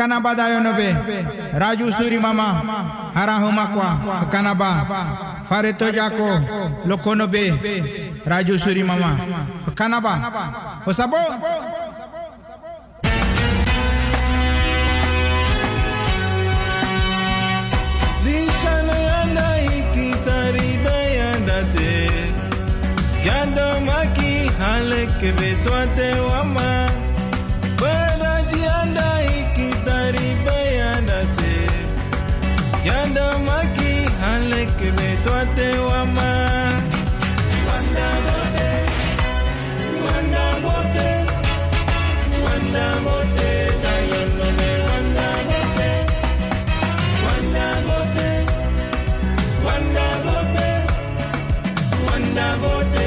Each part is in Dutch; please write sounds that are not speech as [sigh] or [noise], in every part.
Kanaba dayonobe. Raju suri mama. Harahuma kwa. Kanaba. Fareto jako. Lokonobe. Raju suri mama. Kanaba. Osabo. Yando maki haleke betwate wama toate wama Wanda mote Wanda mote Wanda mote Wanda mote Wanda mote Wanda mote Wanda mote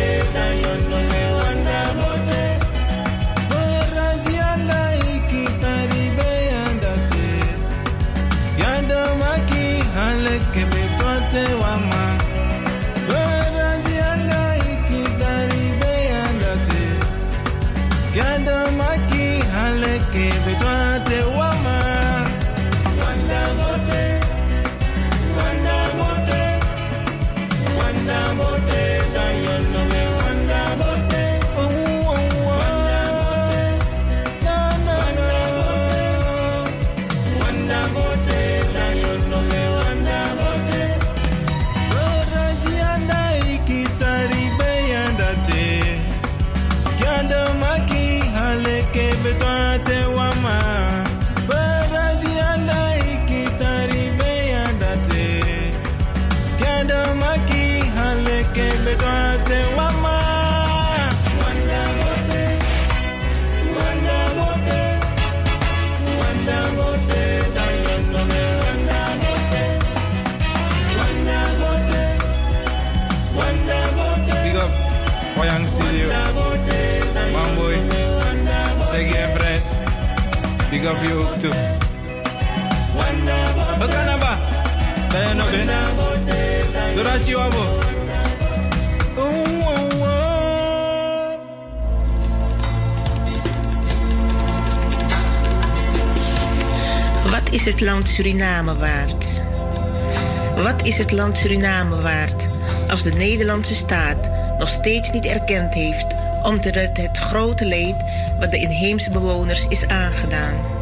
Big up you Oh, oh, oh. Wat is het land Suriname waard? Wat is het land Suriname waard als de Nederlandse staat nog steeds niet erkend heeft omtrent het grote leed wat de inheemse bewoners is aangedaan?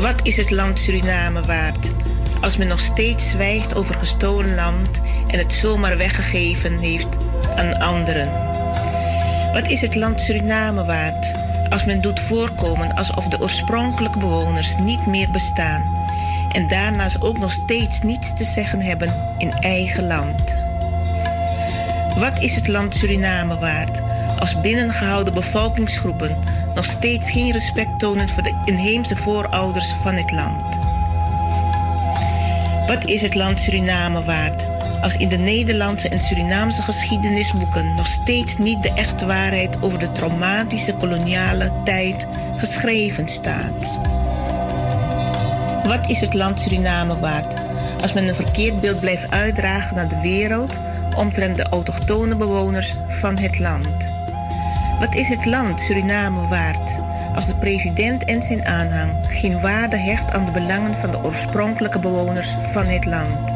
Wat is het land Suriname waard als men nog steeds zwijgt over gestolen land en het zomaar weggegeven heeft aan anderen? Wat is het land Suriname waard als men doet voorkomen alsof de oorspronkelijke bewoners niet meer bestaan en daarnaast ook nog steeds niets te zeggen hebben in eigen land? Wat is het land Suriname waard als binnengehouden bevolkingsgroepen nog steeds geen respect tonen voor de inheemse voorouders van het land? Wat is het land Suriname waard als in de Nederlandse en Surinaamse geschiedenisboeken nog steeds niet de echte waarheid over de traumatische koloniale tijd geschreven staat? Wat is het land Suriname waard als men een verkeerd beeld blijft uitdragen naar de wereld omtrent de autochtone bewoners van het land? Wat is het land Suriname waard als de president en zijn aanhang geen waarde hecht aan de belangen van de oorspronkelijke bewoners van het land?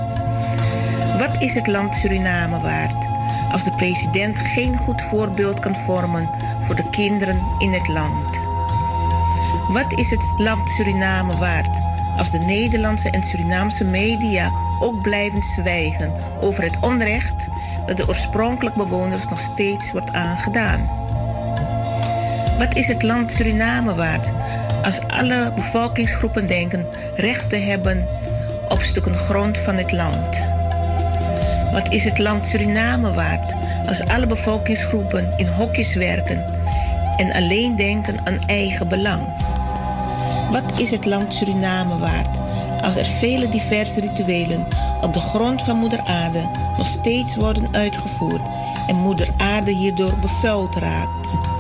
Wat is het land Suriname waard als de president geen goed voorbeeld kan vormen voor de kinderen in het land? Wat is het land Suriname waard als de Nederlandse en Surinaamse media ook blijven zwijgen over het onrecht dat de oorspronkelijke bewoners nog steeds wordt aangedaan? Wat is het land Suriname waard als alle bevolkingsgroepen denken recht te hebben op stukken grond van het land? Wat is het land Suriname waard als alle bevolkingsgroepen in hokjes werken en alleen denken aan eigen belang? Wat is het land Suriname waard als er vele diverse rituelen op de grond van Moeder Aarde nog steeds worden uitgevoerd en Moeder Aarde hierdoor bevuild raakt?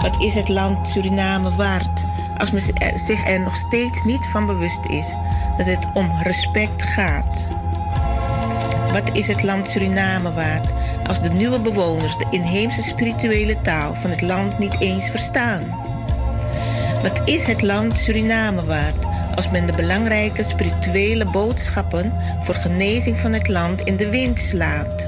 Wat is het land Suriname waard als men zich er nog steeds niet van bewust is dat het om respect gaat? Wat is het land Suriname waard als de nieuwe bewoners de inheemse spirituele taal van het land niet eens verstaan? Wat is het land Suriname waard als men de belangrijke spirituele boodschappen voor genezing van het land in de wind slaat?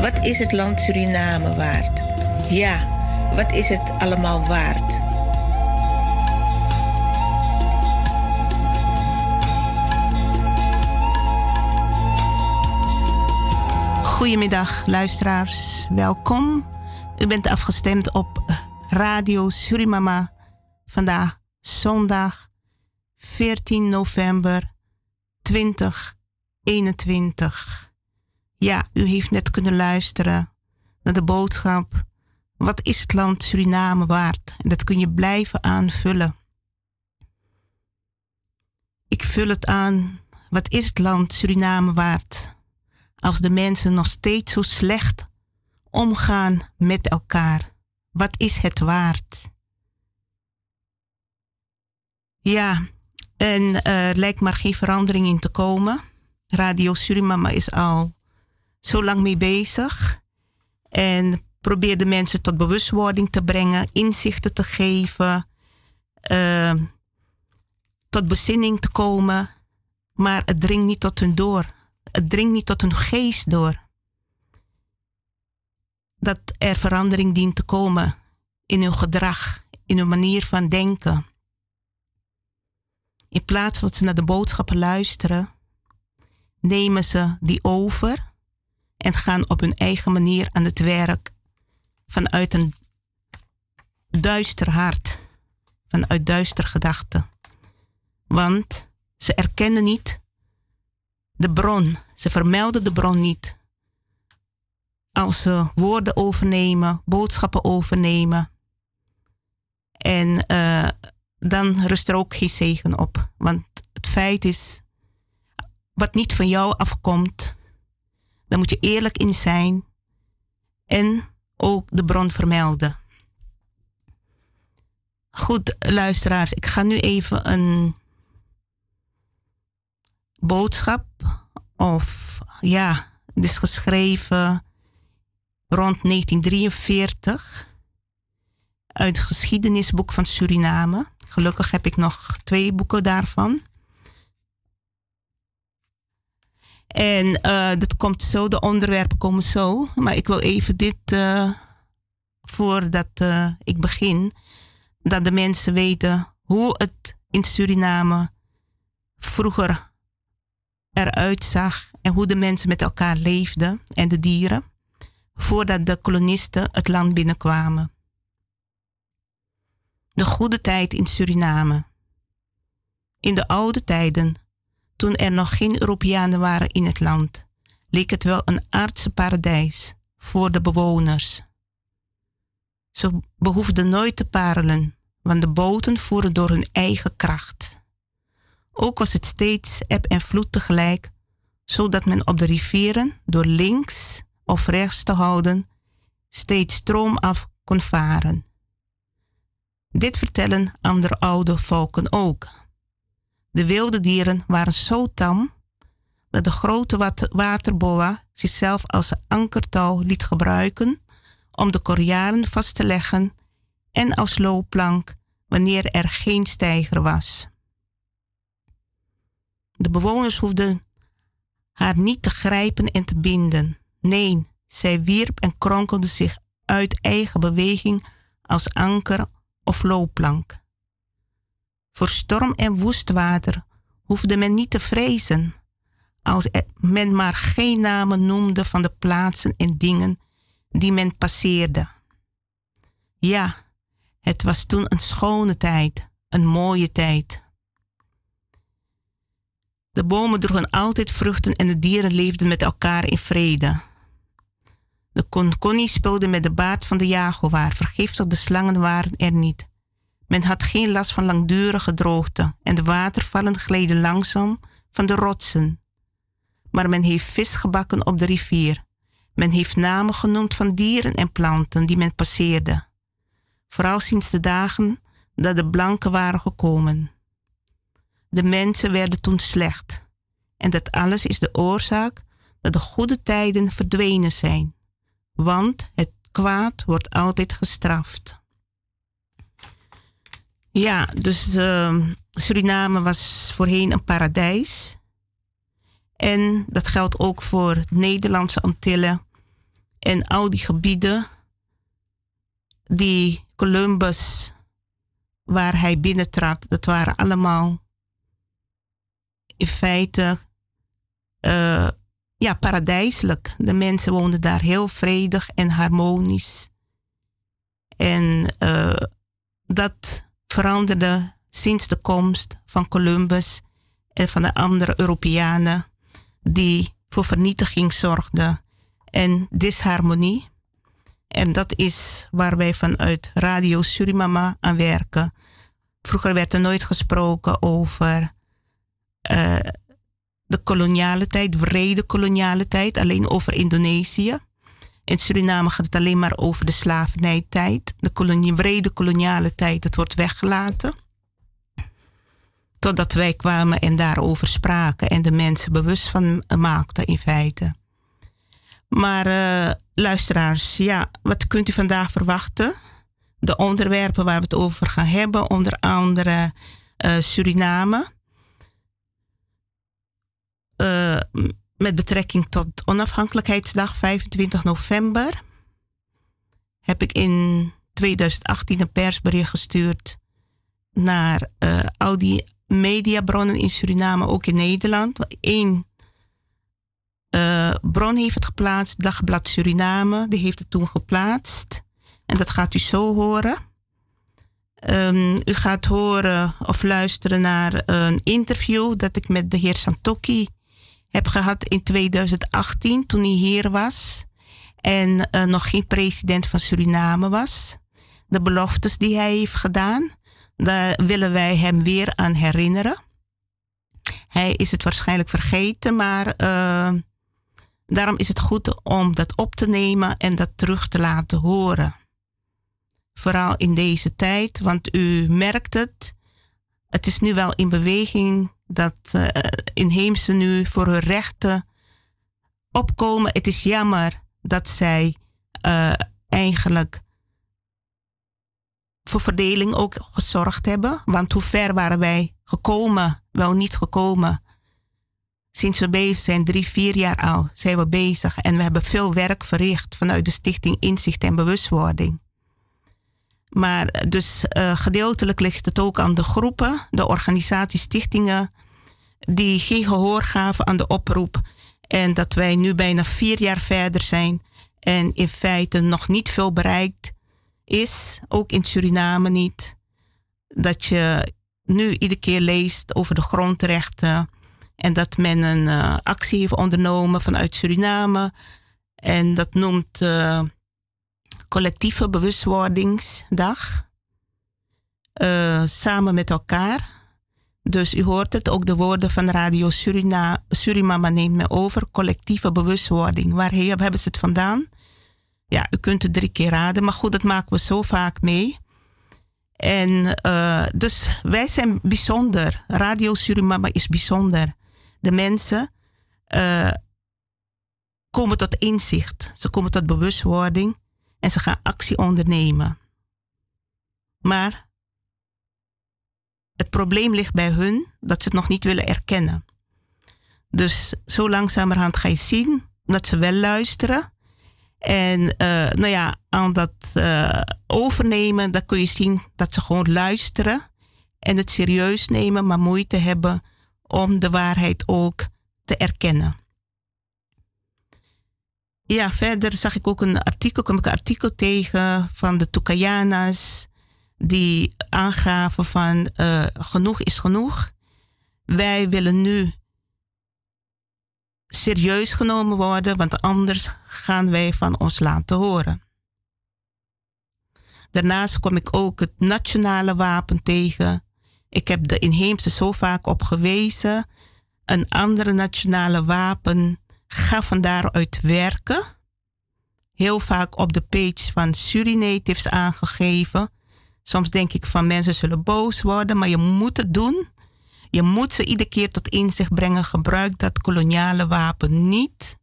Wat is het land Suriname waard? Ja, wat is het allemaal waard? Goedemiddag, luisteraars. Welkom. U bent afgestemd op Radio Surimama. Vandaag zondag 14 november 2021. Ja, u heeft net kunnen luisteren naar de boodschap. Wat is het land Suriname waard? En dat kun je blijven aanvullen. Ik vul het aan. Wat is het land Suriname waard? als de mensen nog steeds zo slecht omgaan met elkaar? Wat is het waard? Ja, en er lijkt maar geen verandering in te komen. Radio Surimama is al zo lang mee bezig. En probeert de mensen tot bewustwording te brengen, inzichten te geven, uh, tot bezinning te komen. Maar het dringt niet tot hun door het dringt niet tot hun geest door. Dat er verandering dient te komen in hun gedrag, in hun manier van denken. In plaats dat ze naar de boodschappen luisteren, nemen ze die over en gaan op hun eigen manier aan het werk vanuit een duister hart, vanuit duister gedachten. Want ze erkennen niet de bron. Ze vermelden de bron niet. Als ze woorden overnemen, boodschappen overnemen. En uh, dan rust er ook geen zegen op. Want het feit is, wat niet van jou afkomt, dan moet je eerlijk in zijn en ook de bron vermelden. Goed, luisteraars, ik ga nu even een boodschap. Of ja, het is geschreven rond 1943 uit het geschiedenisboek van Suriname. Gelukkig heb ik nog twee boeken daarvan. En uh, dat komt zo, de onderwerpen komen zo. Maar ik wil even dit, uh, voordat uh, ik begin, dat de mensen weten hoe het in Suriname vroeger eruit zag en hoe de mensen met elkaar leefden en de dieren voordat de kolonisten het land binnenkwamen. De goede tijd in Suriname. In de oude tijden, toen er nog geen Europeanen waren in het land, leek het wel een aardse paradijs voor de bewoners. Ze behoefden nooit te parelen, want de boten voeren door hun eigen kracht. Ook was het steeds eb en vloed tegelijk, zodat men op de rivieren door links of rechts te houden steeds stroomaf kon varen. Dit vertellen andere oude volken ook. De wilde dieren waren zo tam dat de grote waterboa zichzelf als ankertouw liet gebruiken om de korialen vast te leggen en als loopplank wanneer er geen steiger was. De bewoners hoefden haar niet te grijpen en te binden. Nee, zij wierp en kronkelde zich uit eigen beweging als anker of loopplank. Voor storm en woest water hoefde men niet te vrezen, als men maar geen namen noemde van de plaatsen en dingen die men passeerde. Ja, het was toen een schone tijd, een mooie tijd. De bomen droegen altijd vruchten en de dieren leefden met elkaar in vrede. De konkoni speelde met de baard van de jaguar. Vergiftigde slangen waren er niet. Men had geen last van langdurige droogte en de watervallen gleden langzaam van de rotsen. Maar men heeft vis gebakken op de rivier. Men heeft namen genoemd van dieren en planten die men passeerde. Vooral sinds de dagen dat de blanken waren gekomen. De mensen werden toen slecht. En dat alles is de oorzaak dat de goede tijden verdwenen zijn. Want het kwaad wordt altijd gestraft. Ja, dus uh, Suriname was voorheen een paradijs. En dat geldt ook voor Nederlandse Antillen en al die gebieden die Columbus, waar hij binnentrad, dat waren allemaal in feite uh, ja, paradijselijk. De mensen woonden daar heel vredig en harmonisch. En uh, dat veranderde sinds de komst van Columbus en van de andere Europeanen die voor vernietiging zorgden en disharmonie. En dat is waar wij vanuit Radio Surimama aan werken. Vroeger werd er nooit gesproken over uh, de koloniale tijd, wrede koloniale tijd, alleen over Indonesië. In Suriname gaat het alleen maar over de slavernijtijd. De kolonie, wrede koloniale tijd, dat wordt weggelaten. Totdat wij kwamen en daarover spraken en de mensen bewust van maakten in feite. Maar uh, luisteraars, ja, wat kunt u vandaag verwachten? De onderwerpen waar we het over gaan hebben, onder andere uh, Suriname. Uh, met betrekking tot onafhankelijkheidsdag 25 november heb ik in 2018 een persbericht gestuurd naar uh, al die mediabronnen in Suriname, ook in Nederland. Eén uh, bron heeft het geplaatst, Dagblad Suriname, die heeft het toen geplaatst. En dat gaat u zo horen. Um, u gaat horen of luisteren naar een interview dat ik met de heer Santoki heb gehad in 2018 toen hij hier was en uh, nog geen president van Suriname was. De beloftes die hij heeft gedaan, daar willen wij hem weer aan herinneren. Hij is het waarschijnlijk vergeten, maar uh, daarom is het goed om dat op te nemen en dat terug te laten horen. Vooral in deze tijd, want u merkt het. Het is nu wel in beweging dat uh, inheemse nu voor hun rechten opkomen. Het is jammer dat zij uh, eigenlijk voor verdeling ook gezorgd hebben. Want hoe ver waren wij gekomen, wel niet gekomen. Sinds we bezig zijn, drie, vier jaar al, zijn we bezig. En we hebben veel werk verricht vanuit de Stichting Inzicht en Bewustwording. Maar dus uh, gedeeltelijk ligt het ook aan de groepen, de organisaties, stichtingen, die geen gehoor gaven aan de oproep. En dat wij nu bijna vier jaar verder zijn en in feite nog niet veel bereikt is, ook in Suriname niet. Dat je nu iedere keer leest over de grondrechten en dat men een uh, actie heeft ondernomen vanuit Suriname. En dat noemt uh, collectieve bewustwordingsdag. Uh, samen met elkaar. Dus u hoort het, ook de woorden van Radio Surina, Surimama neemt me over. Collectieve bewustwording. Waar hebben ze het vandaan? Ja, u kunt het drie keer raden. Maar goed, dat maken we zo vaak mee. En uh, dus wij zijn bijzonder. Radio Surimama is bijzonder. De mensen uh, komen tot inzicht. Ze komen tot bewustwording. En ze gaan actie ondernemen. Maar het probleem ligt bij hun dat ze het nog niet willen erkennen. Dus zo langzamerhand ga je zien dat ze wel luisteren. En uh, nou ja, aan dat uh, overnemen, dan kun je zien dat ze gewoon luisteren en het serieus nemen, maar moeite hebben om de waarheid ook te erkennen. Ja, verder zag ik ook een artikel, kom ik een artikel tegen van de Tukayanas, die aangaven van uh, genoeg is genoeg. Wij willen nu serieus genomen worden, want anders gaan wij van ons laten horen. Daarnaast kom ik ook het nationale wapen tegen. Ik heb de inheemse zo vaak op gewezen. Een andere nationale wapen ga van daaruit werken. Heel vaak op de page van Surinatives aangegeven. Soms denk ik van mensen zullen boos worden, maar je moet het doen. Je moet ze iedere keer tot inzicht brengen. Gebruik dat koloniale wapen niet.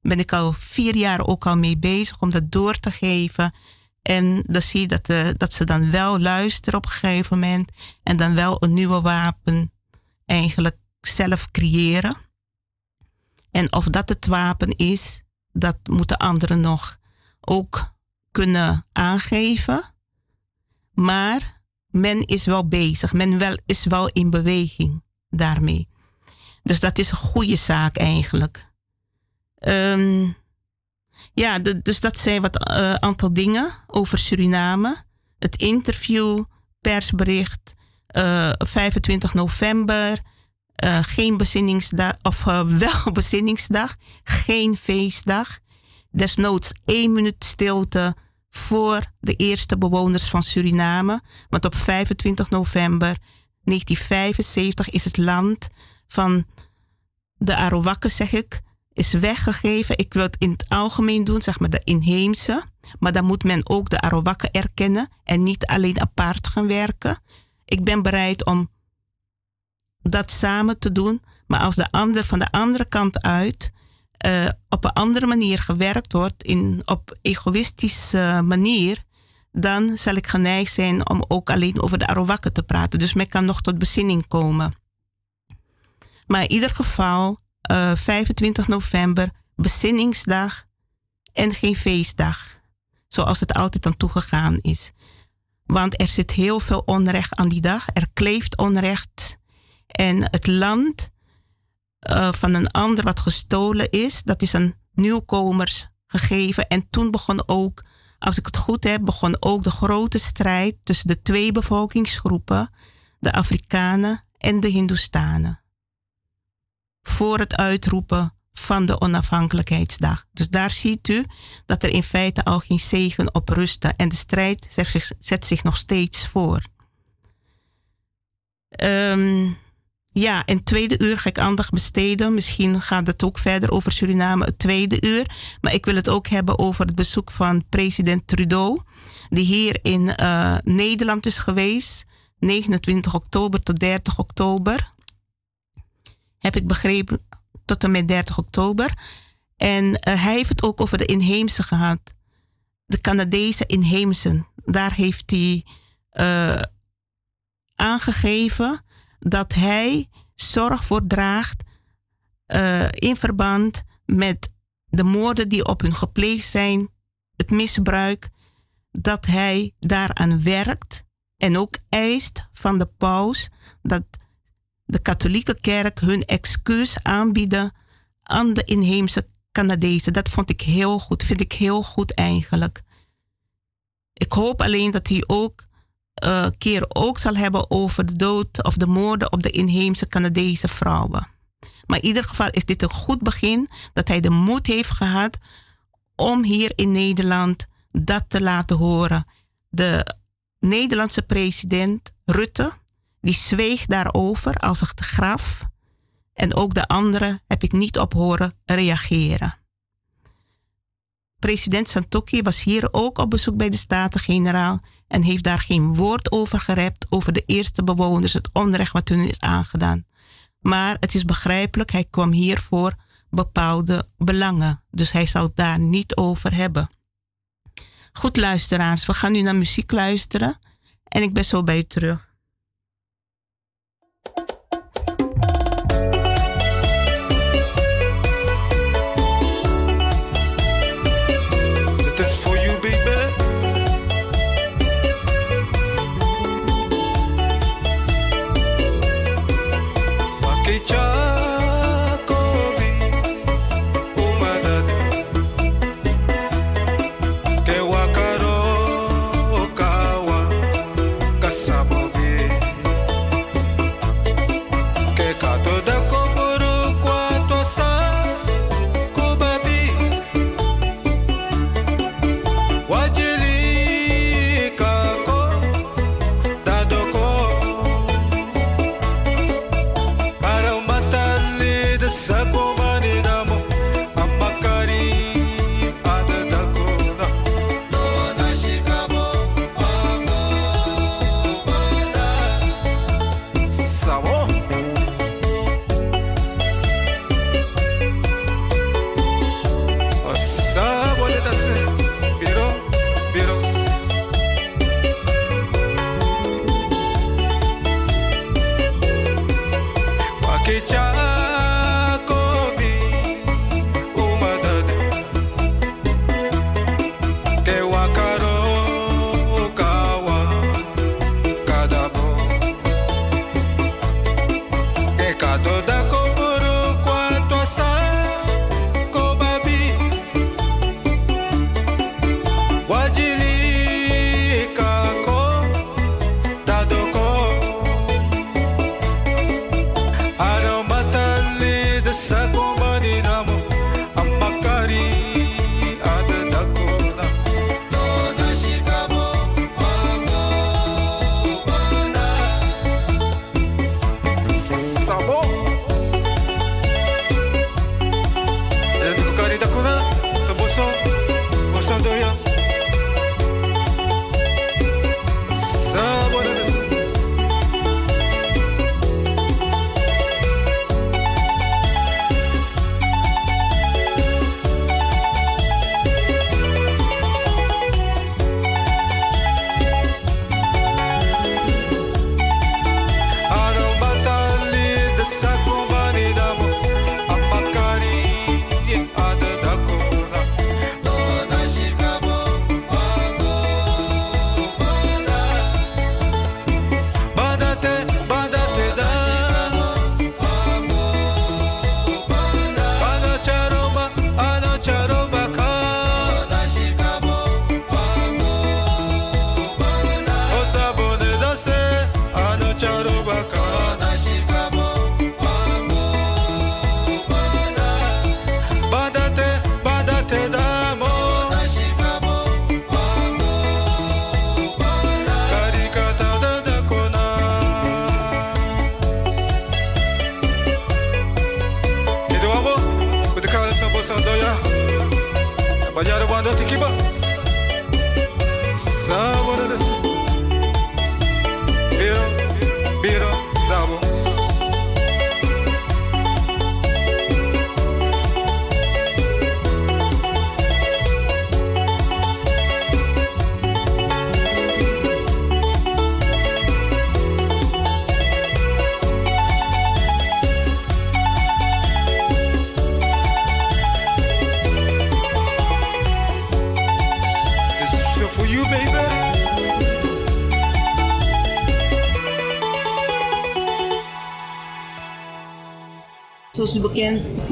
Ben ik al vier jaar ook al mee bezig om dat door te geven. En dan zie je dat, de, dat ze dan wel luisteren op een gegeven moment. En dan wel een nieuwe wapen eigenlijk zelf creëren. En of dat het wapen is, dat moeten anderen nog ook kunnen aangeven. Maar men is wel bezig, men wel, is wel in beweging daarmee. Dus dat is een goede zaak eigenlijk. Um, ja, dus dat zijn wat uh, aantal dingen over Suriname. Het interview, persbericht, uh, eh, 25 november, uh, geen bezinningsdag, of [laughs] wel bezinningsdag, geen feestdag. Desnoods één minuut stilte voor de eerste bewoners van Suriname. Want op 25 november 1975 is het land van de Arawakken, zeg ik, is weggegeven. Ik wil het in het algemeen doen, zeg maar de inheemse. Maar dan moet men ook de Arawakken erkennen en niet alleen apart gaan werken. Ik ben bereid om dat samen te doen. Maar als de ander van de andere kant uit uh, op een andere manier gewerkt wordt, in, op egoïstische manier, dan zal ik geneigd zijn om ook alleen over de Arawakken te praten. Dus men kan nog tot bezinning komen. Maar in ieder geval, 25 eh, november, bezinningsdag en geen feestdag. Zoals het altijd aan toegegaan is. Want er zit heel veel onrecht aan die dag. Er kleeft onrecht. En het land uh, van een ander wat gestolen is, dat is aan nieuwkomers gegeven. En toen begon ook, als ik het goed heb, begon ook de grote strijd tussen de twee bevolkingsgroepen, de Afrikanen en de Hindoestanen voor het uitroepen van de onafhankelijkheidsdag. Dus daar ziet u dat er in feite al geen zegen op rustte en de strijd zet zich, nog steeds voor. Um, ja, en tweede uur ga ik aandacht besteden. Misschien gaat het ook verder over Suriname, het tweede uur. Maar ik wil het ook hebben over het bezoek van president Trudeau, die hier in uh, Nederland is geweest, 29 oktober tot 30 oktober heb ik begrepen, tot en met 30 oktober. En uh, hij heeft het ook over de inheemse gehad. De Canadese inheemsen. Daar heeft hij uh, aangegeven dat hij zorg voor draagt uh, in verband met de moorden die op hun gepleegd zijn, het misbruik, dat hij daaraan werkt en ook eist van de paus dat de katholieke kerk hun excuus aanbieden aan de inheemse Canadezen. Dat vond ik heel goed, vind ik heel goed eigenlijk. Ik hoop alleen dat hij ook uh, keer ook zal hebben over de dood of de moorden op de inheemse Canadese vrouwen. Maar in ieder geval is dit een goed begin dat hij de moed heeft gehad om hier in Nederland dat te laten horen. De Nederlandse president Rutte die zweeg daarover als het graf. En ook de anderen heb ik niet op horen reageren. President Santoki was hier ook op bezoek bij de Staten-Generaal en heeft daar geen woord over gerept over de eerste bewoners, het onrecht wat hun is aangedaan. Maar het is begrijpelijk, hij kwam hier voor bepaalde belangen, dus hij zal het daar niet over hebben. Goed luisteraars, we gaan nu naar muziek luisteren en ik ben zo bij u terug.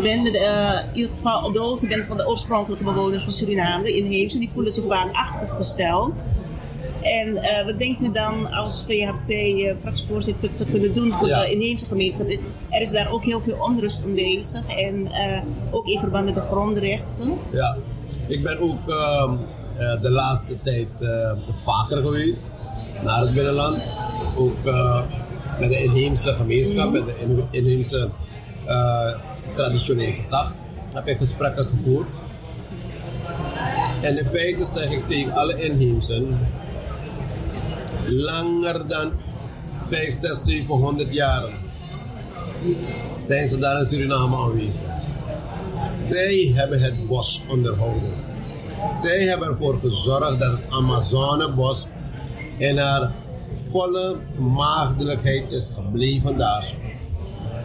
Bent, met, eh, in ieder geval op de hoogte bent van de oorspronkelijke bewoners van Suriname, de inheemse, die voelen zich vaak achtergesteld. En eh, wat denkt u dan als VHP-fractievoorzitter te kunnen doen voor Ja. de inheemse gemeenschap? Er is daar ook heel veel onrust aanwezig en eh, ook in verband met de grondrechten. Ja, ik ben ook ehm, eh, de laatste tijd eh, vaker geweest naar het binnenland. Ook eh, met de inheemse gemeenschap, met de in- inheemse eh, traditioneel gezag heb ik gesprekken gevoerd. En in feite zeg ik tegen alle inheemsen, langer dan 5, 6, 700 jaren zijn ze daar in Suriname aanwezig. Zij hebben het bos onderhouden. Zij hebben ervoor gezorgd dat het Amazonebos in haar volle maagdelijkheid is gebleven daar.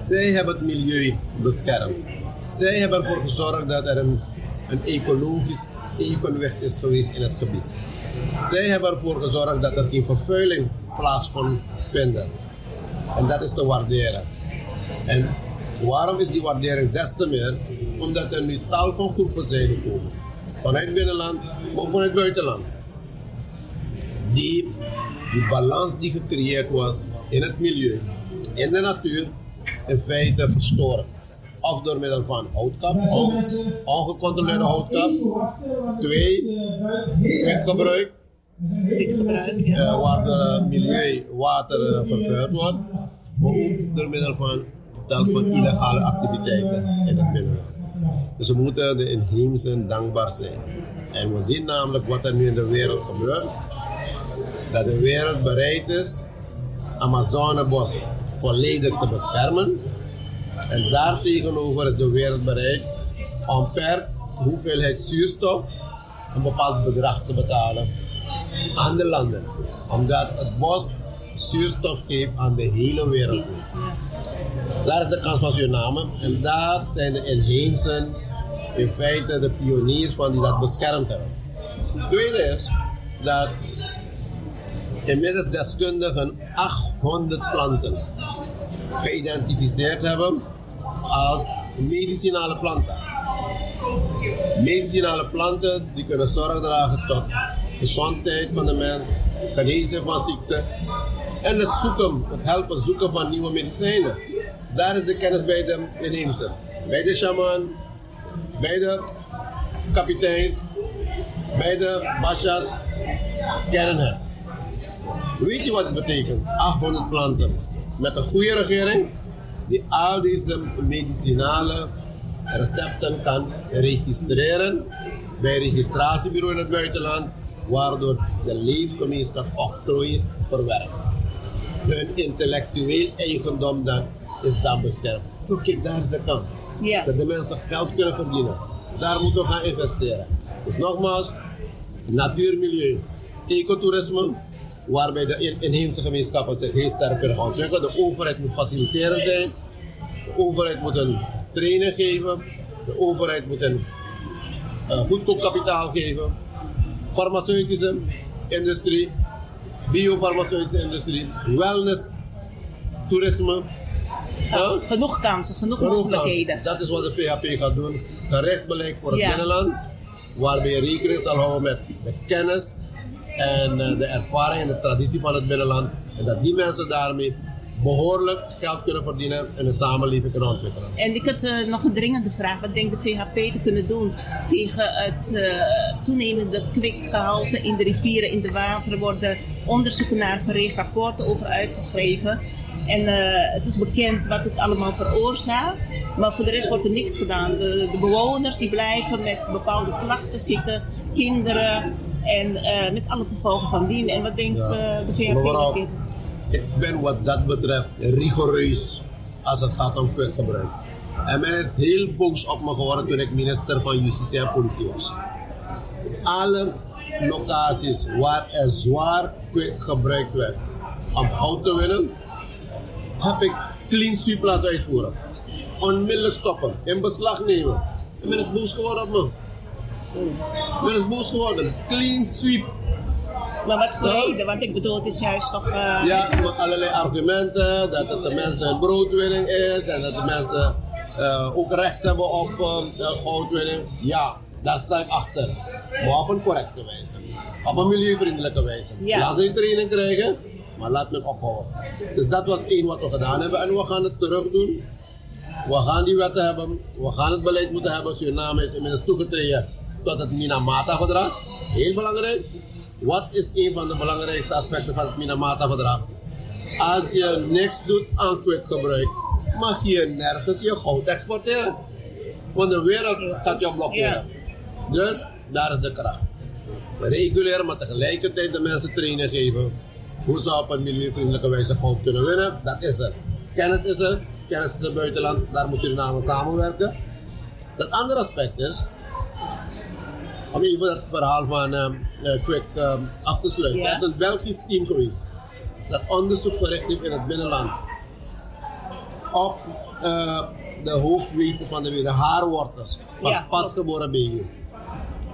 Zij hebben het milieu beschermd. Zij hebben ervoor gezorgd dat er een, ecologisch evenwicht is geweest in het gebied. Zij hebben ervoor gezorgd dat er geen vervuiling plaats kon vinden. En dat is te waarderen. En waarom is die waardering des te meer? Omdat er nu tal van groepen zijn gekomen. Vanuit binnenland, maar ook vanuit buitenland. Die die balans die gecreëerd was in het milieu, in de natuur, in feite verstoren. Of door middel van houtkap, on- ongecontroleerde houtkap. Twee, weggebruik, Gebruik, ja. waardoor het milieu, water eh, vervuild wordt, maar ook door middel van tal van illegale activiteiten in het binnenland. Dus we moeten de inheemsen dankbaar zijn. En we zien namelijk wat er nu in de wereld gebeurt. Dat de wereld bereid is Amazonebos volledig te beschermen. En daartegenover is de wereld bereid om per hoeveelheid zuurstof een bepaald bedrag te betalen aan de landen. Omdat het bos zuurstof geeft aan de hele wereld. Daar is de kans van Suriname. En daar zijn de inheemsen in feite de pioniers van die dat beschermd hebben. Het tweede is dat inmiddels deskundigen 800 planten geïdentificeerd hebben als medicinale planten. Medicinale planten die kunnen zorg dragen tot gezondheid van de mens, genezen van ziekte en het zoeken, het helpen zoeken van nieuwe medicijnen. Daar is de kennis bij de inheemse, bij de shaman, bij de kapiteins, bij de bashas, kennen. Weet je wat het betekent? 800 planten. Met een goede regering die al deze medicinale recepten kan registreren bij registratiebureau in het buitenland, waardoor de leefgemeenschap octrooi verwerft. Hun intellectueel eigendom dan is dan beschermd. Oké, daar is de kans. Dat de mensen geld kunnen verdienen. Daar moeten we gaan investeren. Dus nogmaals, natuur, milieu, ecotourisme, waarbij de in- inheemse gemeenschappen zich heel sterk kunnen gaan ontwikkelen. De overheid moet faciliteren zijn. De overheid moet een training geven. De overheid moet een uh, goedkoop kapitaal geven. Farmaceutische industrie, biofarmaceutische industrie, wellness, toerisme. Ja? Genoeg kansen, genoeg, Genoeg mogelijkheden. kansen. Dat is wat de VHP gaat doen. Gericht beleid voor het Ja. binnenland, waarbij je rekening zal houden met de kennis en eh, de ervaring en de traditie van het binnenland. En dat die mensen daarmee behoorlijk geld kunnen verdienen en een samenleving kunnen ontwikkelen. En ik had eh, nog een dringende vraag. Wat denkt de VHP te kunnen doen tegen het eh, toenemende kwikgehalte in de rivieren, in de wateren? worden onderzoeken naar verricht, rapporten over uitgeschreven. En het is bekend wat het allemaal veroorzaakt. Maar voor de rest wordt er niks gedaan. De, de bewoners die blijven met bepaalde klachten zitten. Kinderen. En eh, met alle gevolgen van dien. En wat denkt Ja. eh, de? Mevrouw, dit? Ik ben wat dat betreft rigoureus als het gaat om kwikgebruik. En men is heel boos op me geworden toen ik minister van Justitie en Politie was. Alle locaties waar er zwaar kwik gebruikt werd om hout te winnen, heb ik clean sweep laten uitvoeren. Onmiddellijk stoppen, in beslag nemen. En men is boos geworden op me. Men is boos geworden. Clean sweep. Maar wat voor reden? Want ik bedoel, het is juist toch... eh, Ja, met allerlei argumenten dat het de mensen een broodwinning is en dat de mensen eh, ook recht hebben op eh, goudwinning. Ja, daar sta ik achter. Maar op een correcte wijze. Op een milieuvriendelijke wijze. Ja. Laat ze een training krijgen, maar laat men ophouden. Dus dat was één wat we gedaan hebben en we gaan het terug doen. We gaan die wetten hebben, we gaan het beleid moeten hebben. Suriname is inmiddels toegetreden tot het Minamata-verdrag. Heel belangrijk. Wat is een van de belangrijkste aspecten van het Minamata-verdrag? Als je niks doet aan kwikgebruik, mag je nergens je goud exporteren. Want de wereld gaat jou blokkeren. Dus daar is de kracht. Reguleren, maar tegelijkertijd de mensen training geven. Hoe ze op een milieuvriendelijke wijze goud kunnen winnen, dat is er. Kennis is er, kennis is er buitenland, daar moet Suriname samenwerken. Dat andere aspect is, om even dat verhaal van uh, Quick uh, af te sluiten. Ja. Er is een Belgisch team geweest dat onderzoek verricht heeft in het binnenland op uh, de hoofdwezen van de wereld, de haarwortels van Ja. pasgeboren baby.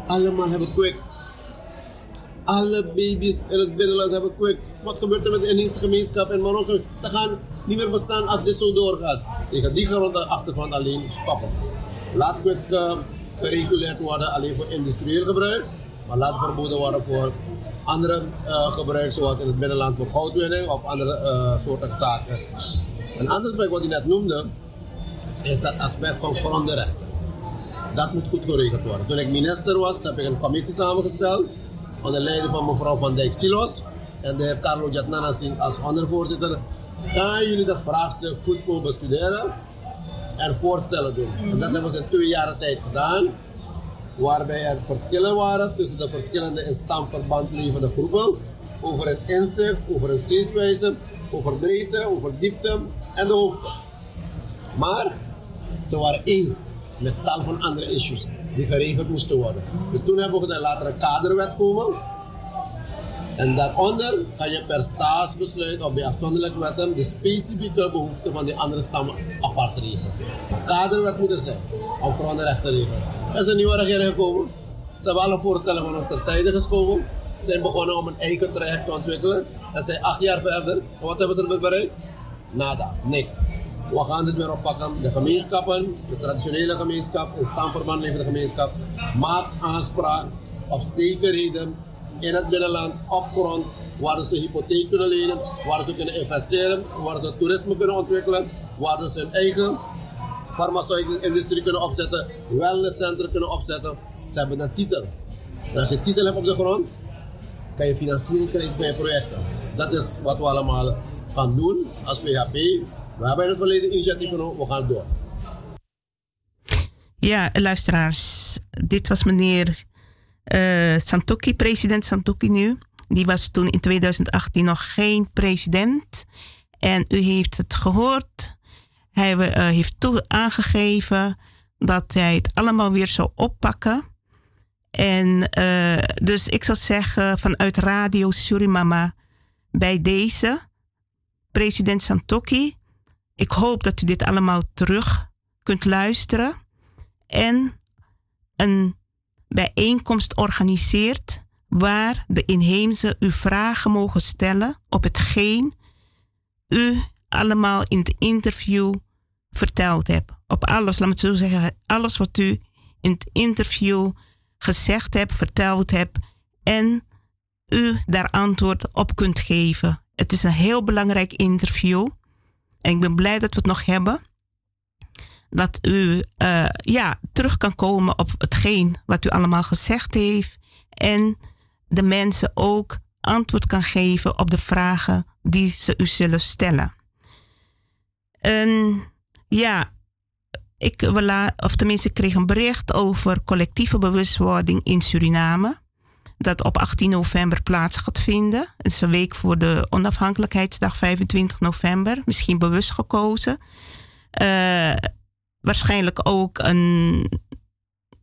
Allemaal hebben Quick. Alle baby's in het binnenland hebben Quick. Wat gebeurt er met de inheemse gemeenschap in Marokko? Ze gaan niet meer bestaan als dit zo doorgaat. Tegen die grond, achtergrond alleen stoppen. Laat Quick uh, gereguleerd worden alleen voor industrieel gebruik, maar laat verboden worden voor andere uh, gebruik, zoals in het binnenland voor goudwinning of andere uh, soorten zaken. Een ander aspect wat hij net noemde, is dat aspect van grondenrechten. Dat moet goed geregeld worden. Toen ik minister was, heb ik een commissie samengesteld onder leiding van mevrouw Van Dijk Silos en de heer Carlo Jatnana Singh als ondervoorzitter. Gaan jullie dat vraagstuk goed voor bestuderen en voorstellen doen? En dat hebben ze in twee jaar tijd gedaan, waarbij er verschillen waren tussen de verschillende in stamverband levende groepen over het inzicht, over een zienswijze, over breedte, over diepte en de hoogte. Maar ze waren eens met tal van andere issues die geregeld moesten worden. Dus toen hebben we gezegd, laat er een kaderwet komen. En daaronder ga je per staatsbesluit of bij afzonderlijke wetten de specifieke behoeften van die andere stammen apart regelen. Kaderwet moet er zijn om grondenrechten te regelen. Er is een nieuwe regering gekomen. Ze hebben alle voorstellen van ons terzijde geschoven. Ze zijn begonnen om een eigen traject te ontwikkelen. En zijn acht jaar verder. En wat hebben ze ermee bereikt? Nada, niks. We gaan dit weer oppakken. De gemeenschappen, de traditionele gemeenschap, in stamverband levende gemeenschap, maakt aanspraak op zekerheden in het binnenland, op grond, waar ze hypotheek kunnen lenen, waar ze kunnen investeren, waar ze toerisme kunnen ontwikkelen, waar ze hun eigen farmaceutische industrie kunnen opzetten, wellnesscentra kunnen opzetten. Ze hebben een titel. Als je titel hebt op de grond, kan je financiering krijgen bij je projecten. Dat is wat we allemaal gaan doen als VHP. We hebben in het verleden initiatief genomen, we gaan door. Ja, luisteraars, dit was meneer uh, Santoki, president Santoki nu. Die was toen in 2018 nog geen president. En u heeft het gehoord. Hij uh, heeft toe aangegeven dat hij het allemaal weer zou oppakken. En uh, dus ik zou zeggen vanuit Radio Surimama bij deze president Santoki. Ik hoop dat u dit allemaal terug kunt luisteren en een bijeenkomst organiseert waar de inheemse u vragen mogen stellen op hetgeen u allemaal in het interview verteld hebt. Op alles, laat me het zo zeggen, alles wat u in het interview gezegd hebt, verteld hebt en u daar antwoord op kunt geven. Het is een heel belangrijk interview en ik ben blij dat we het nog hebben dat u uh, ja, terug kan komen op hetgeen wat u allemaal gezegd heeft. En de mensen ook antwoord kan geven op de vragen die ze u zullen stellen. ja, ik, of tenminste, ik kreeg een bericht over collectieve bewustwording in Suriname. Dat op 18 november plaats gaat vinden. Het is een week voor de onafhankelijkheidsdag, 25 november. Misschien bewust gekozen. Uh, waarschijnlijk ook een,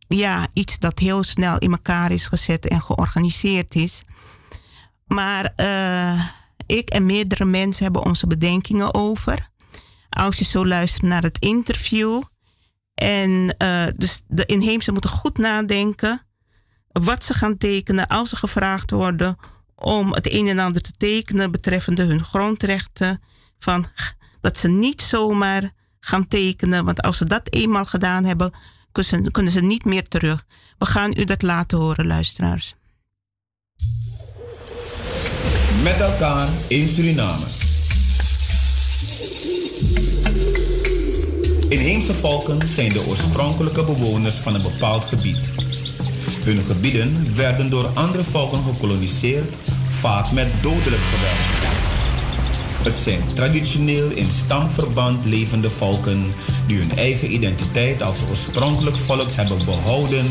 ja, iets dat heel snel in elkaar is gezet en georganiseerd is. Maar uh, ik en meerdere mensen hebben onze bedenkingen over. Als je zo luistert naar het interview. En uh, dus de inheemse moeten goed nadenken wat ze gaan tekenen als ze gevraagd worden om het een en ander te tekenen betreffende hun grondrechten. Van, dat ze niet zomaar gaan tekenen, want als ze dat eenmaal gedaan hebben, kunnen ze, niet meer terug. We gaan u dat laten horen, luisteraars. Met elkaar in Suriname. Inheemse volken zijn de oorspronkelijke bewoners van een bepaald gebied. Hun gebieden werden door andere volken gekoloniseerd, vaak met dodelijk geweld. Het zijn traditioneel in stamverband levende volken die hun eigen identiteit als oorspronkelijk volk hebben behouden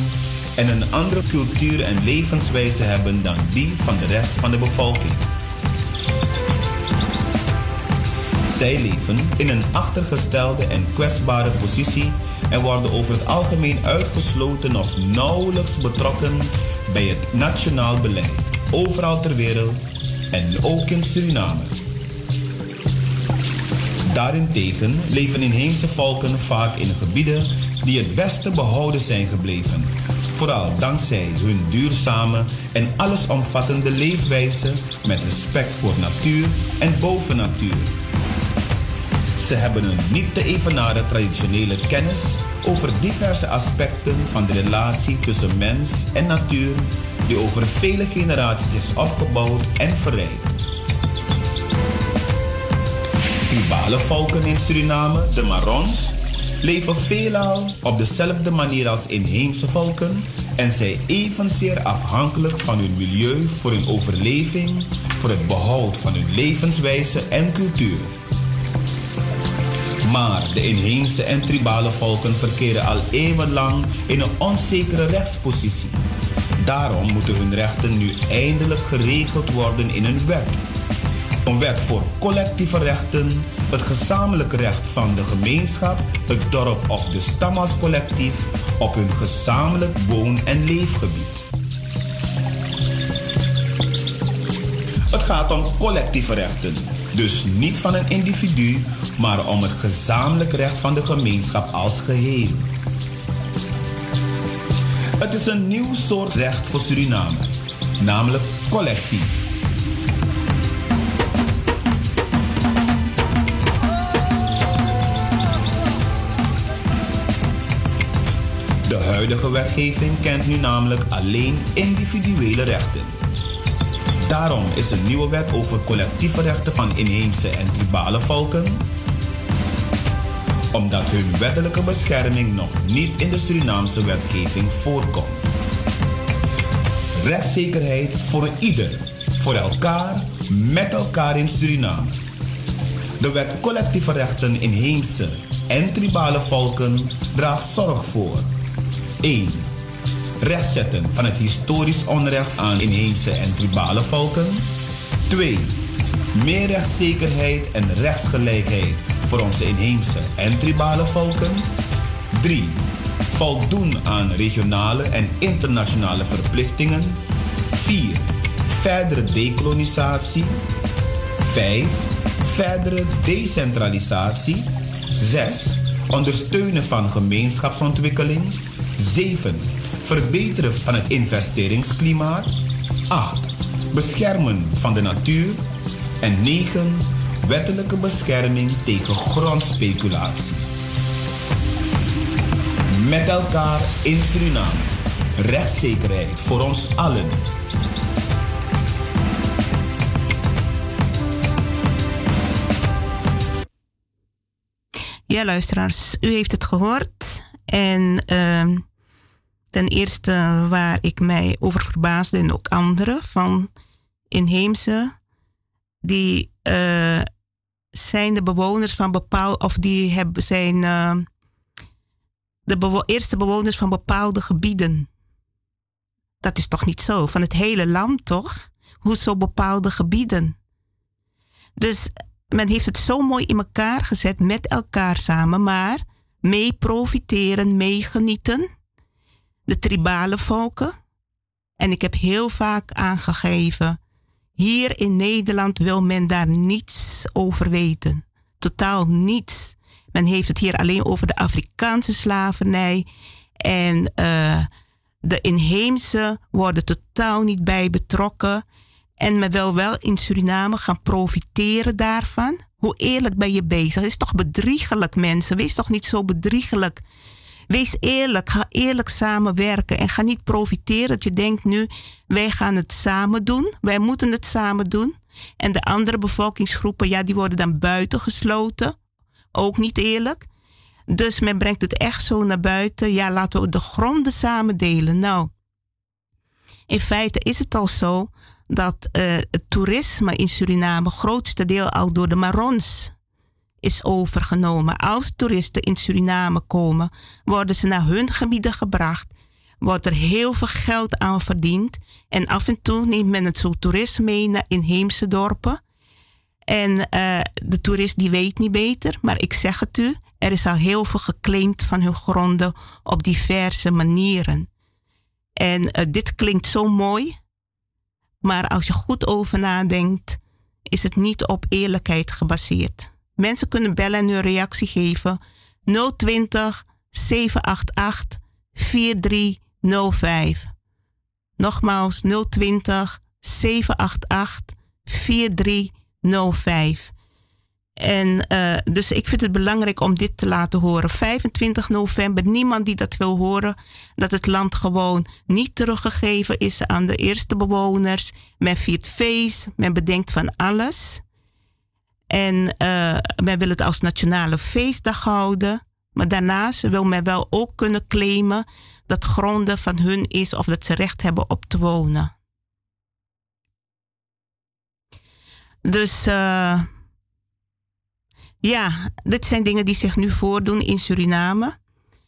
en een andere cultuur en levenswijze hebben dan die van de rest van de bevolking. Zij leven in een achtergestelde en kwetsbare positie en worden over het algemeen uitgesloten of nauwelijks betrokken bij het nationaal beleid, overal ter wereld en ook in Suriname. Daarentegen leven inheemse volken vaak in gebieden die het beste behouden zijn gebleven. Vooral dankzij hun duurzame en allesomvattende leefwijze met respect voor natuur en bovennatuur. Ze hebben een niet te evenaren traditionele kennis over diverse aspecten van de relatie tussen mens en natuur die over vele generaties is opgebouwd en verrijkt. Tribale volken in Suriname, de Marons, leven veelal op dezelfde manier als inheemse volken en zijn evenzeer afhankelijk van hun milieu voor hun overleving, voor het behoud van hun levenswijze en cultuur. Maar de inheemse en tribale volken verkeren al eeuwenlang in een onzekere rechtspositie. Daarom moeten hun rechten nu eindelijk geregeld worden in een wet een wet voor collectieve rechten, het gezamenlijk recht van de gemeenschap, het dorp of de stam als collectief op hun gezamenlijk woon- en leefgebied. Het gaat om collectieve rechten, dus niet van een individu, maar om het gezamenlijk recht van de gemeenschap als geheel. Het is een nieuw soort recht voor Suriname, namelijk collectief. De huidige wetgeving kent nu namelijk alleen individuele rechten. Daarom is een nieuwe wet over collectieve rechten van inheemse en tribale volken, omdat hun wettelijke bescherming nog niet in de Surinaamse wetgeving voorkomt. Rechtszekerheid voor ieder, voor elkaar, met elkaar in Suriname. De wet collectieve rechten inheemse en tribale volken draagt zorg voor 1. Rechtzetten van het historisch onrecht aan inheemse en tribale volken. 2. Meer rechtszekerheid en rechtsgelijkheid voor onze inheemse en tribale volken. 3. Voldoen aan regionale en internationale verplichtingen. 4. Verdere dekolonisatie. 5. Verdere decentralisatie. 6. Ondersteunen van gemeenschapsontwikkeling. 7. Verbeteren van het investeringsklimaat. 8. Beschermen van de natuur. En 9. Wettelijke bescherming tegen grondspeculatie. Met elkaar in Suriname. Rechtszekerheid voor ons allen. Ja, luisteraars, u heeft het gehoord. En uh, ten eerste waar ik mij over verbaasde en ook anderen van inheemse, die uh, zijn de bewoners van bepaalde, of die hebben, zijn uh, de eerste bewoners van bepaalde gebieden. Dat is toch niet zo? Van het hele land, toch? Hoezo bepaalde gebieden? Dus men heeft het zo mooi in elkaar gezet met elkaar samen, maar mee profiteren, meegenieten. De tribale volken. En ik heb heel vaak aangegeven, hier in Nederland wil men daar niets over weten. Totaal niets. Men heeft het hier alleen over de Afrikaanse slavernij. En uh, de inheemse worden totaal niet bij betrokken. En men wil wel in Suriname gaan profiteren daarvan. Hoe eerlijk ben je bezig? Het is toch bedriegelijk, mensen? Wees toch niet zo bedriegelijk. Wees eerlijk. Ga eerlijk samenwerken. En ga niet profiteren dat je denkt nu, wij gaan het samen doen. Wij moeten het samen doen. En de andere bevolkingsgroepen, ja, die worden dan buitengesloten. Ook niet eerlijk. Dus men brengt het echt zo naar buiten. Ja, laten we de gronden samen delen. Nou, in feite is het al zo dat uh, het toerisme in Suriname grootste deel al door de Marons is overgenomen. Als toeristen in Suriname komen, worden ze naar hun gebieden gebracht. Wordt er heel veel geld aan verdiend. En af en toe neemt men het zo toerist mee naar inheemse dorpen. En uh, de toerist die weet niet beter, maar ik zeg het u, er is al heel veel geclaimd van hun gronden op diverse manieren. En uh, dit klinkt zo mooi, maar als je goed over nadenkt, is het niet op eerlijkheid gebaseerd. Mensen kunnen bellen en hun reactie geven 020 788 4305. Nogmaals 020 788 4305. En uh, dus ik vind het belangrijk om dit te laten horen. 25 november, niemand die dat wil horen, dat het land gewoon niet teruggegeven is aan de eerste bewoners. Men viert feest, men bedenkt van alles. En uh, men wil het als nationale feestdag houden. Maar daarnaast wil men wel ook kunnen claimen dat gronden van hun is of dat ze recht hebben op te wonen. Dus uh, ja, dit zijn dingen die zich nu voordoen in Suriname.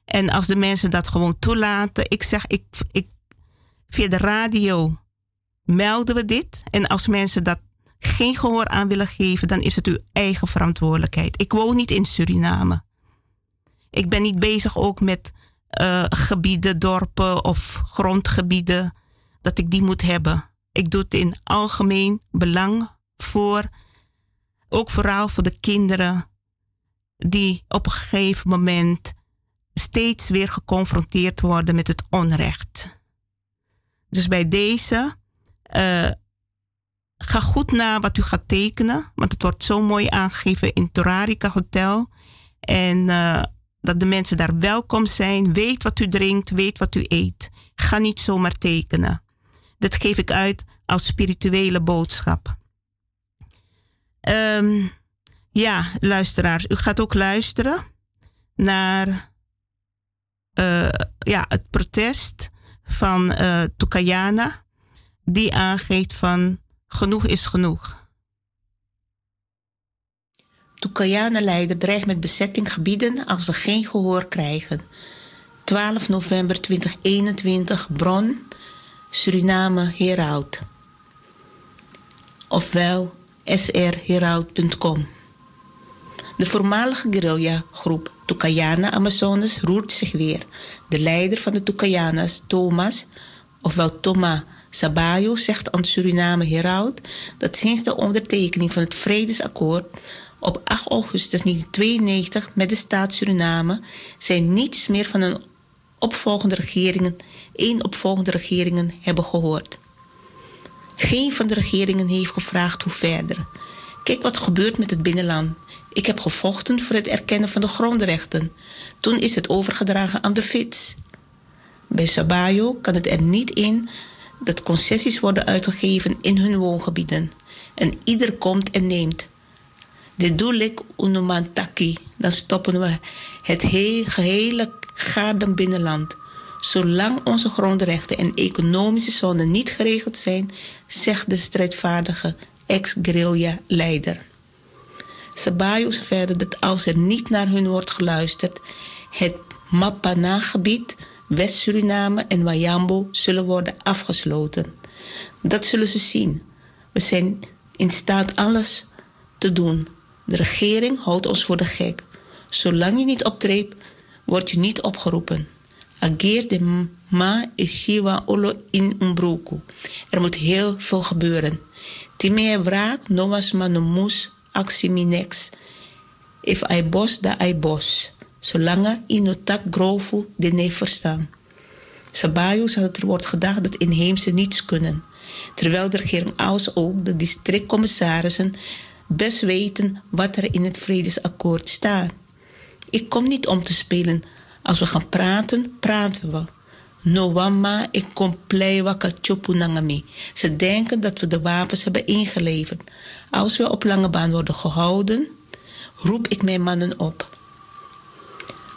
En als de mensen dat gewoon toelaten, ik zeg, ik, ik, via de radio melden we dit. En als mensen dat geen gehoor aan willen geven, dan is het uw eigen verantwoordelijkheid. Ik woon niet in Suriname. Ik ben niet bezig ook met uh, gebieden, dorpen of grondgebieden, dat ik die moet hebben. Ik doe het in algemeen belang voor ook vooral voor de kinderen die op een gegeven moment steeds weer geconfronteerd worden met het onrecht. Dus bij deze, uh, ga goed na wat u gaat tekenen, want het wordt zo mooi aangegeven in Torarica Hotel. En uh, dat de mensen daar welkom zijn, weet wat u drinkt, weet wat u eet. Ga niet zomaar tekenen. Dat geef ik uit als spirituele boodschap. Um, ja, luisteraars, u gaat ook luisteren naar uh, ja, het protest van uh, Tukayana, die aangeeft van genoeg is genoeg. Tukayana-leider dreigt met bezetting gebieden als ze geen gehoor krijgen. 12 november 2021, bron Suriname Herald. Ofwel srherald.com. De voormalige guerrilla-groep Tukayana Amazones roert zich weer. De leider van de Tukayanas, Thomas, ofwel Toma Sabayo, zegt aan Suriname Herald dat sinds de ondertekening van het Vredesakkoord op 8 augustus 1992 met de staat Suriname zij niets meer van een opvolgende regeringen, één opvolgende regeringen hebben gehoord. Geen van de regeringen heeft gevraagd hoe verder. Kijk wat gebeurt met het binnenland. Ik heb gevochten voor het erkennen van de grondrechten. Toen is het overgedragen aan de FITS. Bij Sabayo kan het er niet in dat concessies worden uitgegeven in hun woongebieden. En ieder komt en neemt. Dit doe ik Unumantaki. Dan stoppen we het gehele gaarden binnenland. Zolang onze grondrechten en economische zones niet geregeld zijn, zegt de strijdvaardige ex-guerrilla-leider. Sabayo verder dat als er niet naar hun wordt geluisterd, het Mapana-gebied, West-Suriname en Wayambo zullen worden afgesloten. Dat zullen ze zien. We zijn in staat alles te doen. De regering houdt ons voor de gek. Zolang je niet optreedt, word je niet opgeroepen. Ageer de ma is shiwa olo in umbroku. Er moet heel veel gebeuren. Timee wraak, noas manomus, aximinex. If I bos, da I bos. Zolang in tak grofu de nee verstaan. Sabayus had er wordt gedacht dat inheemse niets kunnen. Terwijl de regering als ook de districtcommissarissen best weten wat er in het vredesakkoord staat. Ik kom niet om te spelen. Als we gaan praten, praten we. No wama ik kom pleiwaka chopunangami. Ze denken dat we de wapens hebben ingeleverd. Als we op lange baan worden gehouden, roep ik mijn mannen op.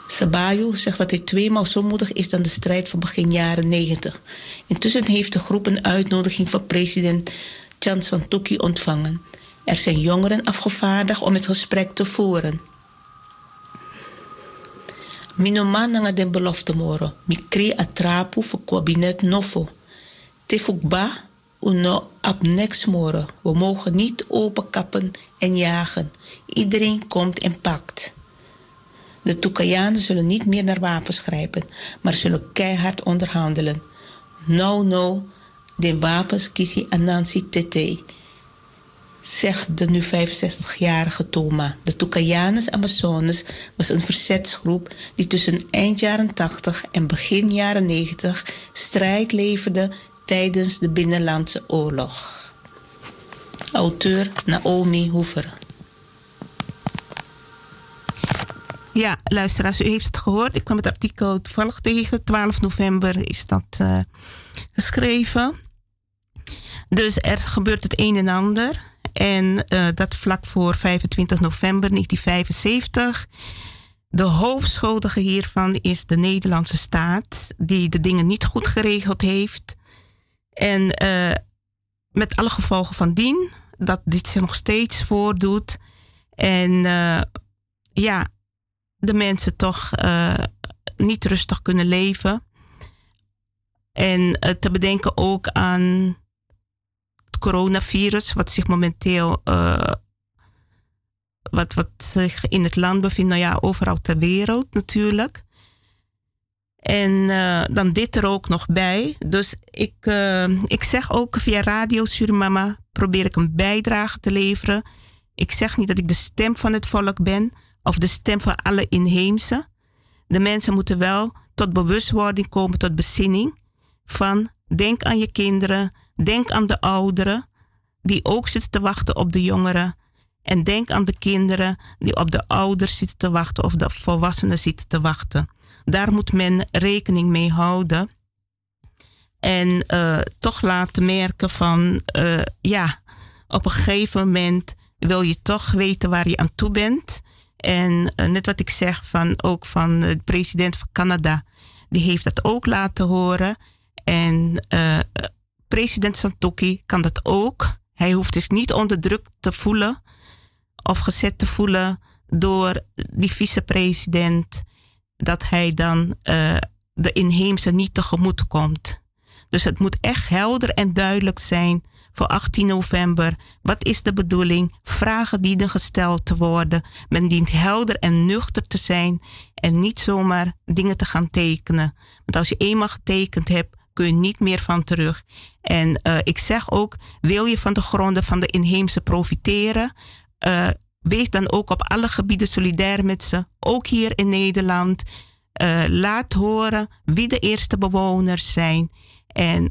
Sabayo zegt dat hij tweemaal zo moedig is dan de strijd van begin jaren 90. Intussen heeft de groep een uitnodiging van president Chan Santuki ontvangen. Er zijn jongeren afgevaardigd om het gesprek te voeren. Minoman nanga den belofte moro. Kri atrapu voor kabinet nofo. Tefukba uno ab next moro. We mogen niet openkappen en jagen. Iedereen komt en pakt. De Toekayanen zullen niet meer naar wapens grijpen, maar zullen keihard onderhandelen. No, no, de wapens kies Anansi Tete zegt de nu 65-jarige Toma. De Tucayanes Amazones was een verzetsgroep die tussen eind jaren 80 en begin jaren 90 strijd leverde tijdens de Binnenlandse Oorlog. Auteur Naomi Hoever. Ja, luisteraars, u heeft het gehoord. Ik kwam het artikel toevallig tegen. 12 november is dat uh, geschreven. Dus er gebeurt het een en ander. En uh, dat vlak voor 25 november 1975. De hoofdschuldige hiervan is de Nederlandse staat, die de dingen niet goed geregeld heeft. En uh, met alle gevolgen van dien, dat dit zich nog steeds voordoet. En ja, de mensen toch niet rustig kunnen leven. En te bedenken ook aan coronavirus, wat zich momenteel uh, wat, wat zich in het land bevindt, nou ja, overal ter wereld natuurlijk. En dan dit er ook nog bij. Dus ik, ik zeg ook via Radio Surimama probeer ik een bijdrage te leveren. Ik zeg niet dat ik de stem van het volk ben of de stem van alle inheemse. De mensen moeten wel tot bewustwording komen, tot bezinning van denk aan je kinderen, Denk aan de ouderen die ook zitten te wachten op de jongeren. En denk aan de kinderen die op de ouders zitten te wachten of de volwassenen zitten te wachten. Daar moet men rekening mee houden. En uh, toch laten merken van, uh, ja, op een gegeven moment wil je toch weten waar je aan toe bent. En uh, net wat ik zeg van ook van de president van Canada, die heeft dat ook laten horen. En president Santoki kan dat ook. Hij hoeft dus niet onder druk te voelen of gezet te voelen door die vicepresident dat hij dan de inheemse niet tegemoet komt. Dus het moet echt helder en duidelijk zijn voor 18 november. Wat is de bedoeling? Vragen dienen gesteld te worden. Men dient helder en nuchter te zijn en niet zomaar dingen te gaan tekenen. Want als je eenmaal getekend hebt, kun je niet meer van terug. En uh, ik zeg ook, wil je van de gronden van de inheemse profiteren? Uh, wees dan ook op alle gebieden solidair met ze, ook hier in Nederland. Uh, laat horen wie de eerste bewoners zijn. En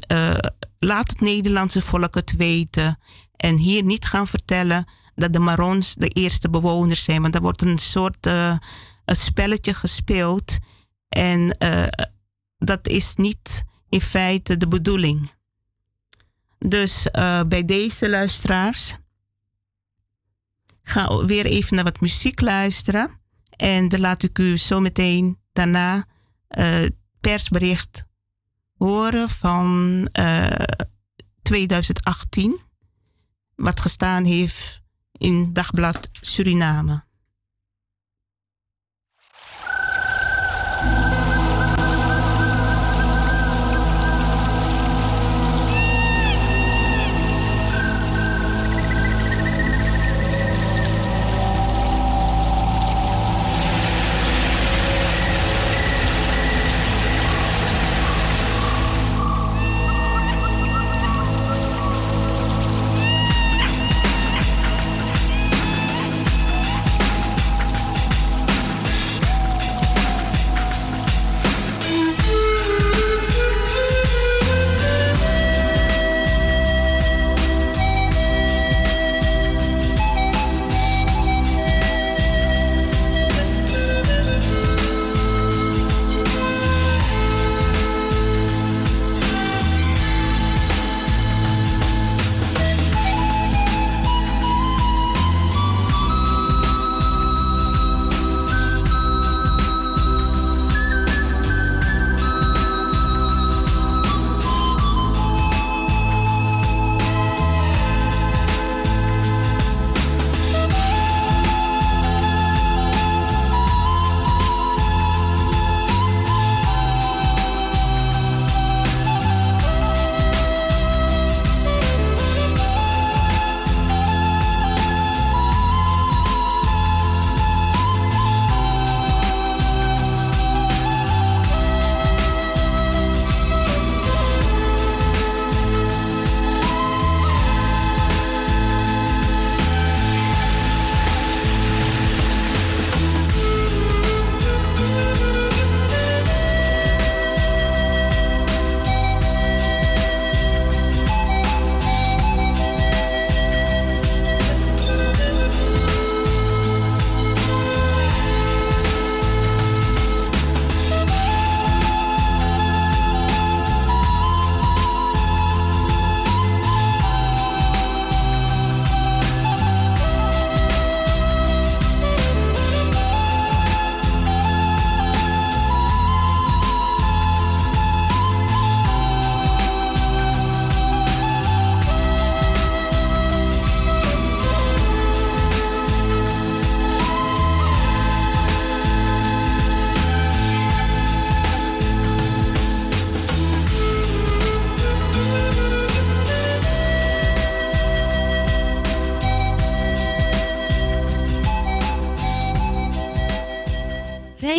laat het Nederlandse volk het weten. En hier niet gaan vertellen dat de Marons de eerste bewoners zijn. Want er wordt een soort een spelletje gespeeld. En dat is niet in feite de bedoeling. Dus uh, bij deze luisteraars ga weer even naar wat muziek luisteren. En dan laat ik u zo meteen daarna uh, persbericht horen van uh, 2018. Wat gestaan heeft in Dagblad Suriname.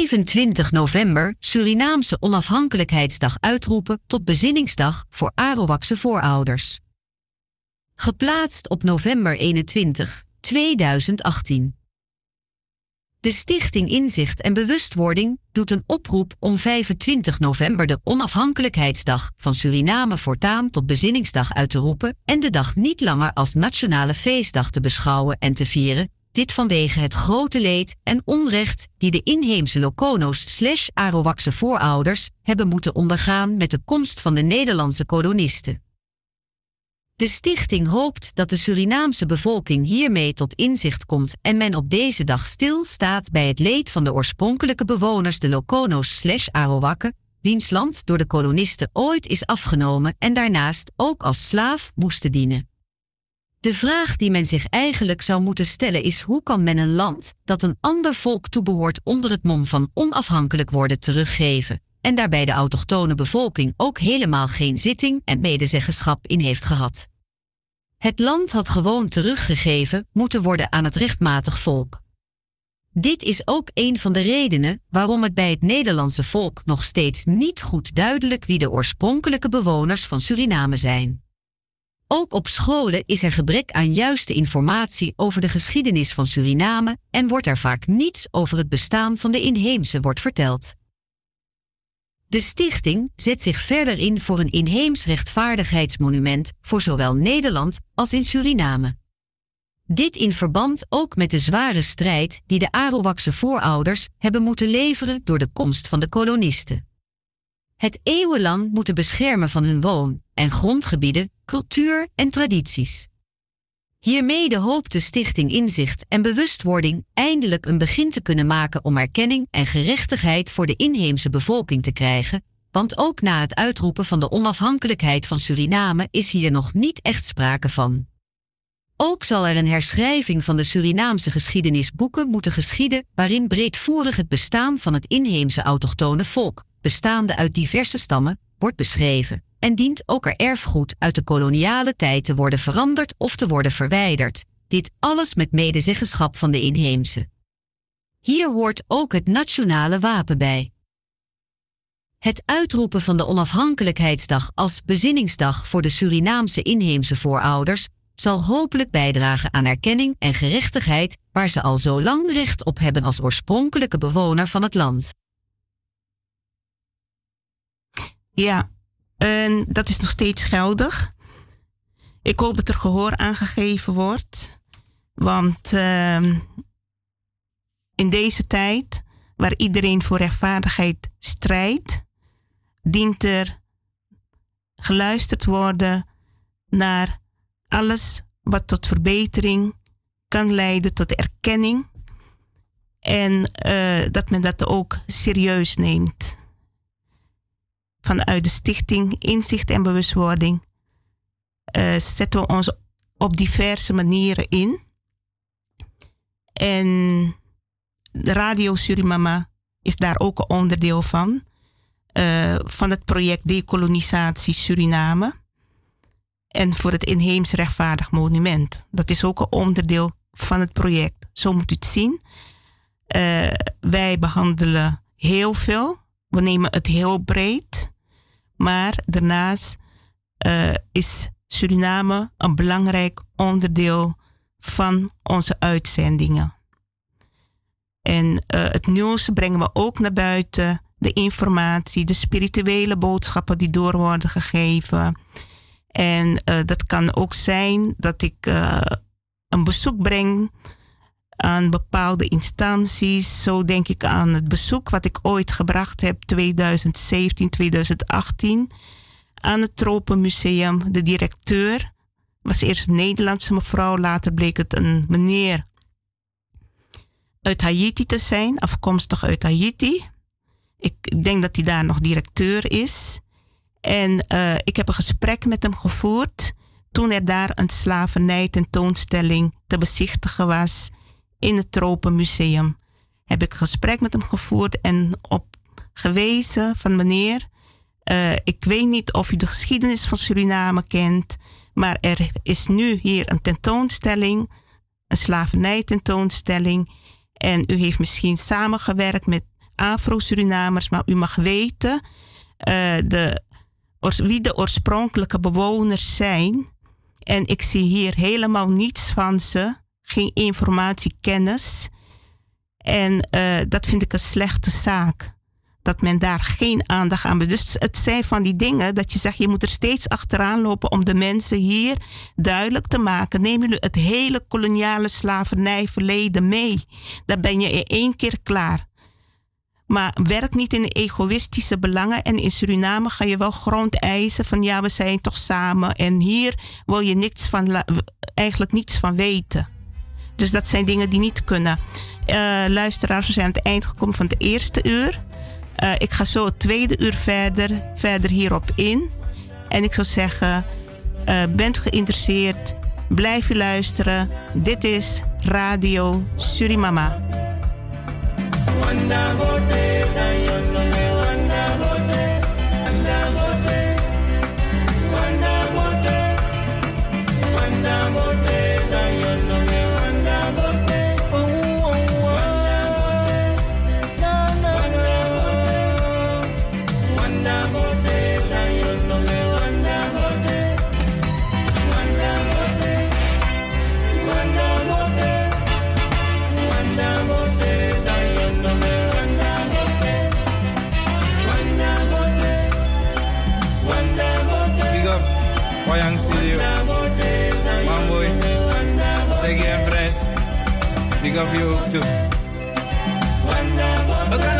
...25 november Surinaamse onafhankelijkheidsdag uitroepen... tot bezinningsdag voor Arawakse voorouders. Geplaatst op november 21, 2018. De Stichting Inzicht en Bewustwording doet een oproep om 25 november de onafhankelijkheidsdag van Suriname voortaan tot bezinningsdag uit te roepen en de dag niet langer als nationale feestdag te beschouwen en te vieren, dit vanwege het grote leed en onrecht die de inheemse Lokono's slash Arawakse voorouders hebben moeten ondergaan met de komst van de Nederlandse kolonisten. De stichting hoopt dat de Surinaamse bevolking hiermee tot inzicht komt en men op deze dag stilstaat bij het leed van de oorspronkelijke bewoners de Lokono's slash Arawakken, wiens land door de kolonisten ooit is afgenomen en daarnaast ook als slaaf moesten dienen. De vraag die men zich eigenlijk zou moeten stellen is hoe kan men een land dat een ander volk toebehoort onder het mom van onafhankelijk worden teruggeven en daarbij de autochtone bevolking ook helemaal geen zitting en medezeggenschap in heeft gehad. Het land had gewoon teruggegeven moeten worden aan het rechtmatig volk. Dit is ook een van de redenen waarom het bij het Nederlandse volk nog steeds niet goed duidelijk wie de oorspronkelijke bewoners van Suriname zijn. Ook op scholen is er gebrek aan juiste informatie over de geschiedenis van Suriname en wordt er vaak niets over het bestaan van de inheemse wordt verteld. De stichting zet zich verder in voor een inheems rechtvaardigheidsmonument voor zowel Nederland als in Suriname. Dit in verband ook met de zware strijd die de Arawakse voorouders hebben moeten leveren door de komst van de kolonisten. Het eeuwenlang moeten beschermen van hun woon- en grondgebieden, cultuur en tradities. Hiermee hoopt de Stichting Inzicht en Bewustwording eindelijk een begin te kunnen maken om erkenning en gerechtigheid voor de inheemse bevolking te krijgen, want ook na het uitroepen van de onafhankelijkheid van Suriname is hier nog niet echt sprake van. Ook zal er een herschrijving van de Surinaamse geschiedenisboeken moeten geschieden, waarin breedvoerig het bestaan van het inheemse autochtone volk, bestaande uit diverse stammen, wordt beschreven. En dient ook er erfgoed uit de koloniale tijd te worden veranderd of te worden verwijderd. Dit alles met medezeggenschap van de inheemse. Hier hoort ook het nationale wapen bij. Het uitroepen van de onafhankelijkheidsdag als bezinningsdag voor de Surinaamse inheemse voorouders zal hopelijk bijdragen aan erkenning en gerechtigheid waar ze al zo lang recht op hebben als oorspronkelijke bewoner van het land. Ja, en dat is nog steeds geldig. Ik hoop dat er gehoor aangegeven wordt, want uh, in deze tijd, waar iedereen voor rechtvaardigheid strijdt, dient er geluisterd worden naar alles wat tot verbetering kan leiden, tot erkenning. En uh, dat men dat ook serieus neemt. Vanuit de stichting Inzicht en Bewustwording uh, zetten we ons op diverse manieren in. En de Radio Surimama is daar ook een onderdeel van. Uh, van het project Decolonisatie Suriname. En voor het inheems rechtvaardig monument. Dat is ook een onderdeel van het project. Zo moet u het zien. Uh, wij behandelen heel veel. We nemen het heel breed. Maar daarnaast uh, is Suriname een belangrijk onderdeel van onze uitzendingen. En uh, het nieuws brengen we ook naar buiten. De informatie, de spirituele boodschappen die door worden gegeven. En uh, dat kan ook zijn dat ik een bezoek breng aan bepaalde instanties. Zo denk ik aan het bezoek wat ik ooit gebracht heb, 2017, 2018, aan het Tropenmuseum. De directeur was eerst een Nederlandse mevrouw, later bleek het een meneer uit Haiti te zijn, afkomstig uit Haiti. Ik denk dat hij daar nog directeur is. En uh, ik heb een gesprek met hem gevoerd toen er daar een slavernij tentoonstelling te bezichtigen was in het Tropenmuseum. Heb ik gesprek met hem gevoerd en op gewezen van meneer, uh, ik weet niet of u de geschiedenis van Suriname kent, maar er is nu hier een tentoonstelling, een slavernij tentoonstelling. En u heeft misschien samengewerkt met Afro-Surinamers, maar u mag weten, uh, de wie de oorspronkelijke bewoners zijn. En ik zie hier helemaal niets van ze, geen informatie, kennis. En uh, dat vind ik een slechte zaak. Dat men daar geen aandacht aan Dus het zijn van die dingen dat je zegt, je moet er steeds achteraan lopen om de mensen hier duidelijk te maken. Neem jullie het hele koloniale slavernijverleden mee. Dan ben je in één keer klaar. Maar werk niet in egoïstische belangen. En in Suriname ga je wel grond eisen van ja, we zijn toch samen. En hier wil je niks van, eigenlijk niets van weten. Dus dat zijn dingen die niet kunnen. Uh, luisteraars, we zijn aan het eind gekomen van het eerste uur. Uh, ik ga zo het tweede uur verder, verder hierop in. En ik zou zeggen, uh, bent u geïnteresseerd? Blijf u luisteren. Dit is Radio Surimama. Wayang Studio. Mamboy, Segi and Press. Big up you too. Wat kan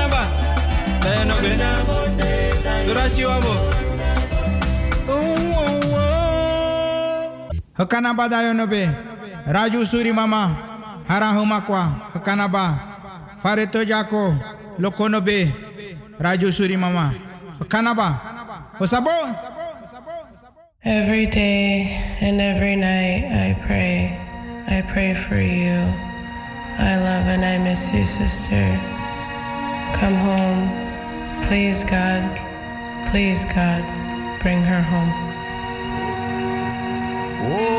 dat wabo. Hakanaba dayo. Raju Suri Mama. Harahumakwa. Hakanaba. Fareto Jako. Lokono be. Raju Suri Mama. Hakanaba. Osabo. Every day and every night I pray. I pray for you. I love and I miss you, sister. Come home. Please, God. Please, God. Bring her home. Every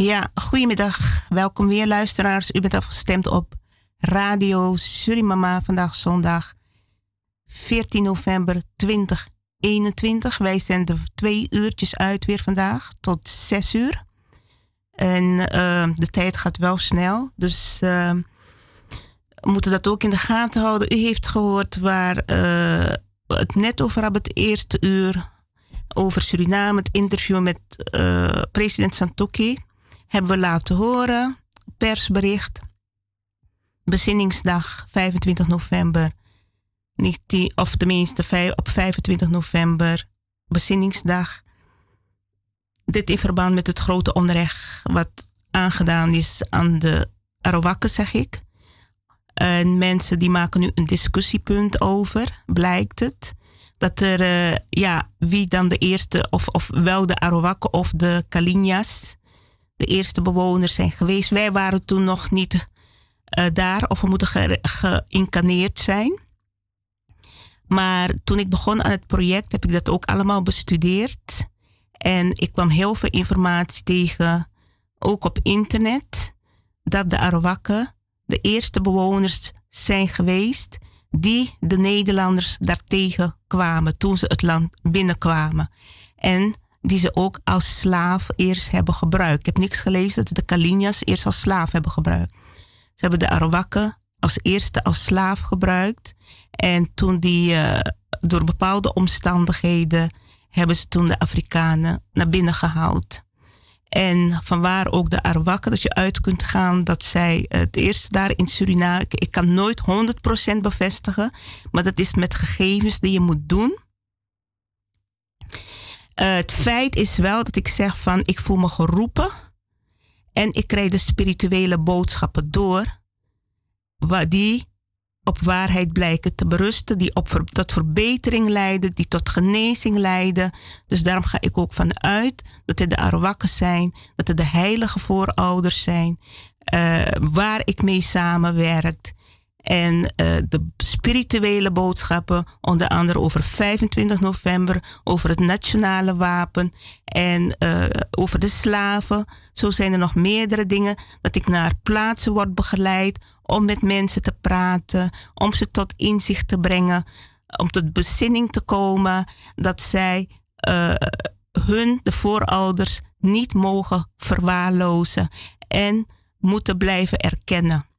Ja, goedemiddag. Welkom weer luisteraars. U bent afgestemd op Radio Surimama. Vandaag zondag 14 november 2021. Wij zenden twee uurtjes uit weer vandaag tot zes uur. En eh, de tijd gaat wel snel. Dus eh, we moeten dat ook in de gaten houden. U heeft gehoord waar eh, we het net over hebben, het eerste uur. Over Suriname, het interview met eh, president Santoki hebben we laten horen. Persbericht. Bezinningsdag 25 november. 19, of tenminste op 25 november. Bezinningsdag. Dit in verband met het grote onrecht wat aangedaan is aan de Arawakken, zeg ik. En mensen die maken nu een discussiepunt over, blijkt het. Dat er, eh, ja, wie dan de eerste, of, of wel de Arawakken of de Kalinyas de eerste bewoners zijn geweest. Wij waren toen nog niet eh, daar of we moeten ge- geïncarneerd zijn. Maar toen ik begon aan het project heb ik dat ook allemaal bestudeerd. En ik kwam heel veel informatie tegen, ook op internet, dat de Arawakken de eerste bewoners zijn geweest die de Nederlanders daartegen kwamen toen ze het land binnenkwamen. En die ze ook als slaaf eerst hebben gebruikt. Ik heb niks gelezen dat de Kalinyas eerst als slaaf hebben gebruikt. Ze hebben de Arawakken als eerste als slaaf gebruikt. En toen die eh, door bepaalde omstandigheden hebben ze toen de Afrikanen naar binnen gehaald. En vanwaar ook de Arawakken, dat je uit kunt gaan dat zij het eerst daar in Suriname, ik kan nooit 100% bevestigen, maar dat is met gegevens die je moet doen. Eh, het feit is wel dat ik zeg van ik voel me geroepen en ik krijg de spirituele boodschappen door, die op waarheid blijken te berusten, die op, tot verbetering leiden, die tot genezing leiden. Dus daarom ga ik ook vanuit dat het de Arawakken zijn, dat het de heilige voorouders zijn, uh, waar ik mee samenwerk. En uh, de spirituele boodschappen, onder andere over 25 november, over het nationale wapen en uh, over de slaven. Zo zijn er nog meerdere dingen dat ik naar plaatsen word begeleid om met mensen te praten, om ze tot inzicht te brengen, om tot bezinning te komen dat zij uh, hun, de voorouders, niet mogen verwaarlozen en moeten blijven erkennen.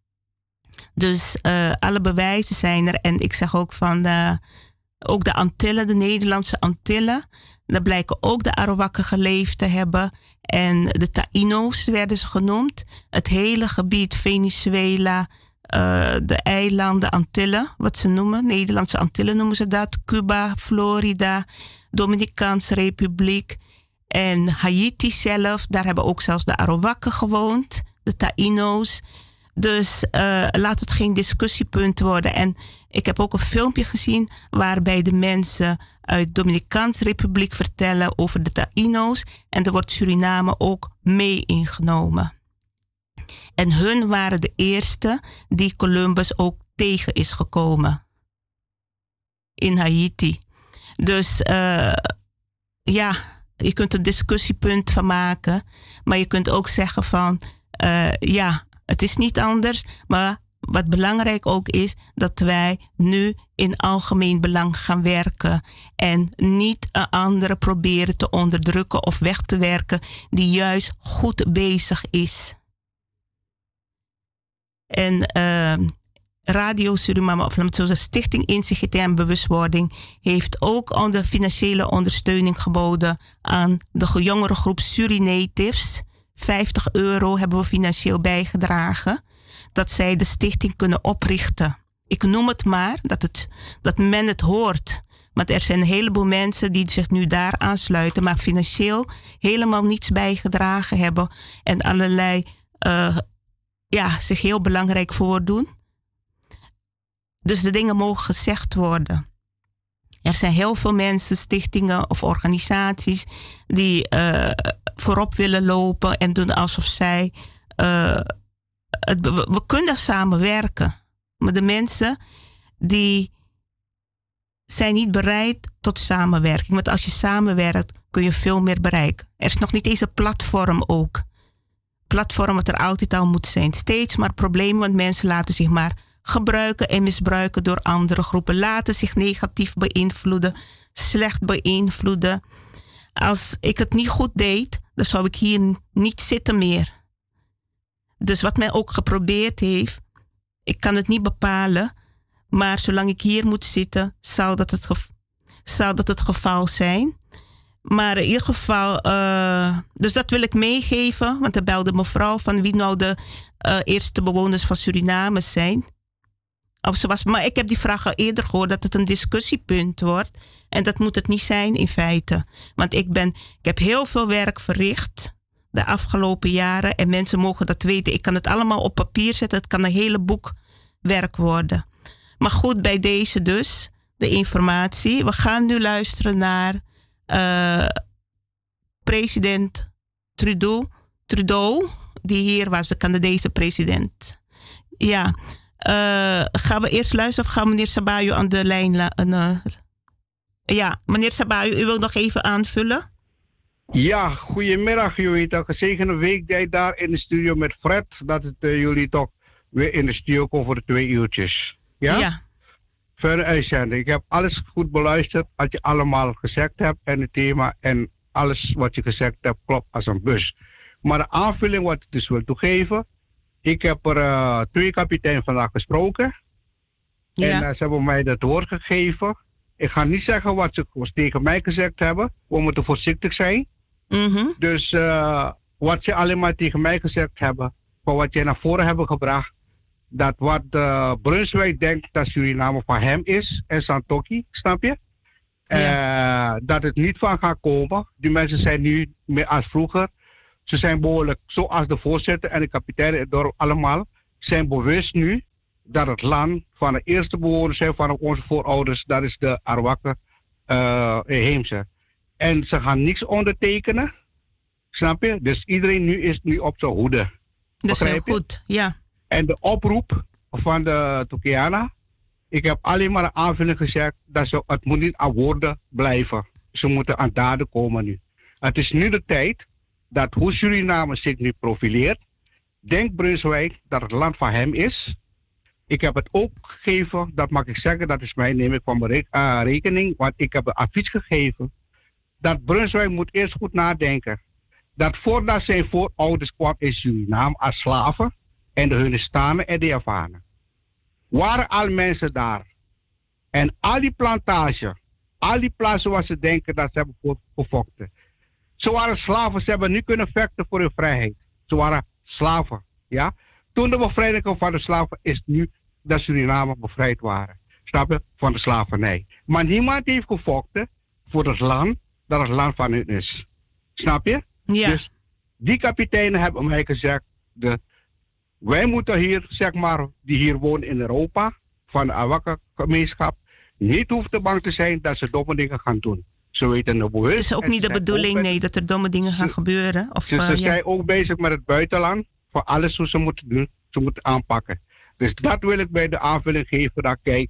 Dus uh, alle bewijzen zijn er. En ik zeg ook van uh, ook de Antillen, de Nederlandse Antillen. Daar blijken ook de Arawakken geleefd te hebben. En de Taino's werden ze genoemd. Het hele gebied Venezuela, uh, de eilanden Antillen, wat ze noemen. Nederlandse Antillen noemen ze dat. Cuba, Florida, Dominicaanse Republiek. En Haiti zelf, daar hebben ook zelfs de Arawakken gewoond. De Taino's. Dus uh, laat het geen discussiepunt worden. En ik heb ook een filmpje gezien waarbij de mensen uit de Dominicaanse Republiek vertellen over de Taino's. En er wordt Suriname ook mee ingenomen. En hun waren de eerste die Columbus ook tegen is gekomen. In Haiti. Dus uh, ja, je kunt er discussiepunt van maken. Maar je kunt ook zeggen van, uh, ja, het is niet anders. Maar wat belangrijk ook is, dat wij nu in algemeen belang gaan werken. En niet een andere proberen te onderdrukken of weg te werken die juist goed bezig is. En uh, Radio Suriname, of laat Stichting Inzicht en Bewustwording, heeft ook onder financiële ondersteuning geboden aan de jongere groep Surinatives. 50 euro hebben we financieel bijgedragen. Dat zij de stichting kunnen oprichten. Ik noem het maar, dat, het, dat men het hoort. Want er zijn een heleboel mensen die zich nu daar aansluiten, maar financieel helemaal niets bijgedragen hebben. En allerlei, uh, ja, zich heel belangrijk voordoen. Dus de dingen mogen gezegd worden. Er zijn heel veel mensen, stichtingen of organisaties die uh, voorop willen lopen en doen alsof zij. We, we, kunnen samenwerken. Maar de mensen die zijn niet bereid tot samenwerking. Want als je samenwerkt, kun je veel meer bereiken. Er is nog niet eens een platform ook. Platform wat er altijd al moet zijn. Steeds maar problemen, want mensen laten zich maar gebruiken en misbruiken door andere groepen. Laten zich negatief beïnvloeden, slecht beïnvloeden. Als ik het niet goed deed, dan zou ik hier niet zitten meer. Dus wat mij ook geprobeerd heeft, ik kan het niet bepalen, maar zolang ik hier moet zitten, zou dat het, zou dat het geval zijn. Maar in ieder geval, uh, dus dat wil ik meegeven, want er belde mevrouw van wie nou de uh, eerste bewoners van Suriname zijn. Maar ik heb die vraag al eerder gehoord dat het een discussiepunt wordt. En dat moet het niet zijn in feite. Want ik, ben, ik heb heel veel werk verricht de afgelopen jaren. En mensen mogen dat weten. Ik kan het allemaal op papier zetten. Het kan een hele boekwerk worden. Maar goed, bij deze dus de informatie. We gaan nu luisteren naar uh, president Trudeau, Trudeau, die hier was, de Canadese president. Ja, gaan we eerst luisteren of gaan meneer Sabayo aan de lijn? Uh, ja, meneer Sabayo, u wil nog even aanvullen? Ja, goedemiddag. Jullie toch een gezegende week daar in de studio met Fred. Dat het uh, jullie toch weer in de studio komen voor de twee uurtjes. Ja? Ja. Verder uitzending. Ik heb alles goed beluisterd wat je allemaal gezegd hebt en het thema en alles wat je gezegd hebt klopt als een bus. Maar de aanvulling wat ik dus wil toegeven Ik heb er uh, twee kapiteinen vandaag gesproken. Ja. En uh, ze hebben mij dat woord gegeven. Ik ga niet zeggen wat ze tegen mij gezegd hebben. We moeten voorzichtig zijn. Mm -hmm. Dus uh, wat ze alleen maar tegen mij gezegd hebben, van wat jij naar voren hebben gebracht, dat wat Brunswijk denkt dat Suriname van hem is en Santoki, snap je? Ja. Dat het niet van gaat komen. Die mensen zijn nu meer als vroeger. Ze zijn behoorlijk, zoals de voorzitter en de kapitein het dorp allemaal, zijn bewust nu dat het land van de eerste bewoners zijn van onze voorouders, dat is de Arwakken uh, Heemse. En ze gaan niks ondertekenen. Snap je? Dus iedereen nu is nu op zijn hoede. Dat is heel goed, ja. En de oproep van de Tokiana, ik heb alleen maar een aanvulling gezegd dat ze, het moet niet aan woorden blijven. Ze moeten aan daden komen nu. Het is nu de tijd dat hoe Suriname zich nu profileert, denkt Brunswijk dat het land van hem is. Ik heb het ook gegeven, dat mag ik zeggen, dat is mijn neem ik van mijn uh, rekening, want ik heb een advies gegeven dat Brunswijk moet eerst goed nadenken. Dat voordat zijn voorouders kwam in Suriname als slaven en de Hunnistanen en de Javanen, waren al mensen daar. En al die plantages, al die plaatsen waar ze denken dat ze hebben gevochten. Ze waren slaven, ze hebben nu kunnen vechten voor hun vrijheid. Ze waren slaven, ja. Toen de bevrijding van de slaven is nu dat Suriname bevrijd waren. Snap je? Van de slavernij. Maar niemand heeft gevochten voor het land dat het land van hun is. Snap je? Ja. Dus die kapiteinen hebben mij gezegd, de, wij moeten hier, zeg maar, die hier wonen in Europa, van de Awaka gemeenschap, niet hoeven te bang te zijn dat ze domme dingen gaan doen. Ze weten het is ook niet de bedoeling, nee, dat er domme dingen gaan gebeuren. Of, dus ze uh, zijn ja. ook bezig met het buitenland, voor alles hoe ze moeten doen, ze moeten aanpakken. Dus dat wil ik bij de aanvulling geven, dat kijk,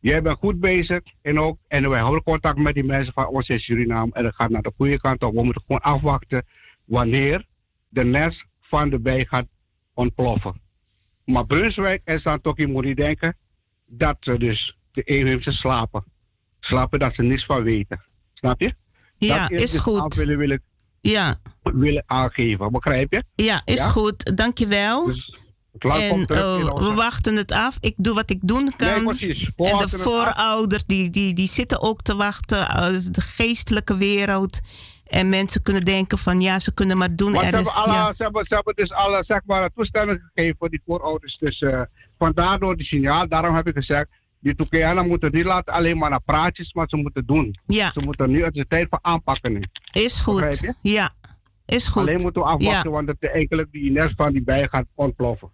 jij bent goed bezig en ook, en wij houden contact met die mensen van ons in Suriname en het gaat naar de goede kant op. We moeten gewoon afwachten wanneer de nest van de bij gaat ontploffen. Maar Brunswijk en Santoki moet niet denken dat ze dus de inheemse slapen. Slapen dat ze niets van weten. Snap je? Ja, dat is, dus goed. Ja. willen aangeven, begrijp je? Ja, is Ja? goed. Dankjewel. Dus en uh, onze- we wachten het af. Ik doe wat ik doen kan. Nee, precies. We en de voorouders die, die, die zitten ook te wachten. uh, de geestelijke wereld. En mensen kunnen denken van ja, ze kunnen maar doen. Maar ze Er is- hebben, alle, ja. ze, hebben, ze hebben dus alle zeg maar, toestemming gegeven voor die voorouders. Dus eh vandaar door die signaal. Daarom heb ik gezegd, die Toekeanen moeten niet laten alleen maar naar praatjes, maar ze moeten doen. Ja. Ze moeten nu, het is tijd voor aanpakken nu. Is goed. Ja, is goed. Alleen moeten we afwachten, Ja. want het eigenlijk die nest van die bij gaat ontploffen.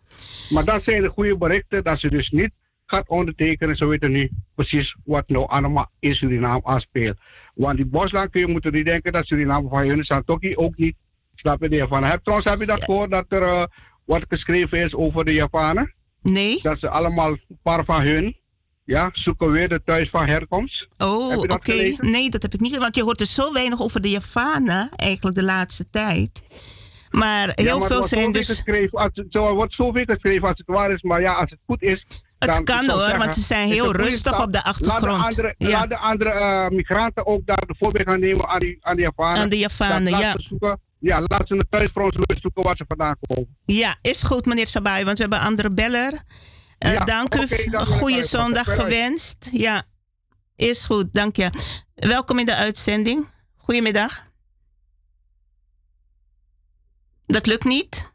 Maar dat zijn de goede berichten, dat ze dus niet gaat ondertekenen. Ze weten nu precies wat nou allemaal in Suriname afspeelt. Want die bosland kun je moeten niet denken dat Suriname van hun is. En Tokkie ook niet. Snap je de Javanen? Heb, trouwens, heb je dat gehoord dat er eh, wat geschreven is over de Javanen? Nee. Dat ze allemaal, een paar van hun, ja, zoeken weer de thuis van herkomst. Oh, oké. Nee, dat heb ik niet. Want je hoort er zo weinig over de Javanen eigenlijk de laatste tijd. Maar Ja, heel maar veel wordt zijn dus. Geschreven, als het, zo, er wordt zoveel geschreven als het waar is, maar ja, als het goed is. Het dan, kan hoor, zeggen, want ze zijn heel rustig stap. op de Laat de achtergrond. andere, Ja. laat de andere migranten ook daar de voorbeeld gaan nemen aan die, aan die Javanen. Aan de Javanen, ja. Zoeken, ja, laat ze thuis voor ons zoeken waar ze vandaan komen. Ja, is goed, meneer Sabai, want we hebben andere beller. Eh, Ja, dank u. ik goede zondag gewenst. Ja, is goed, dank je. Welkom in de uitzending. Goedemiddag. Dat lukt niet.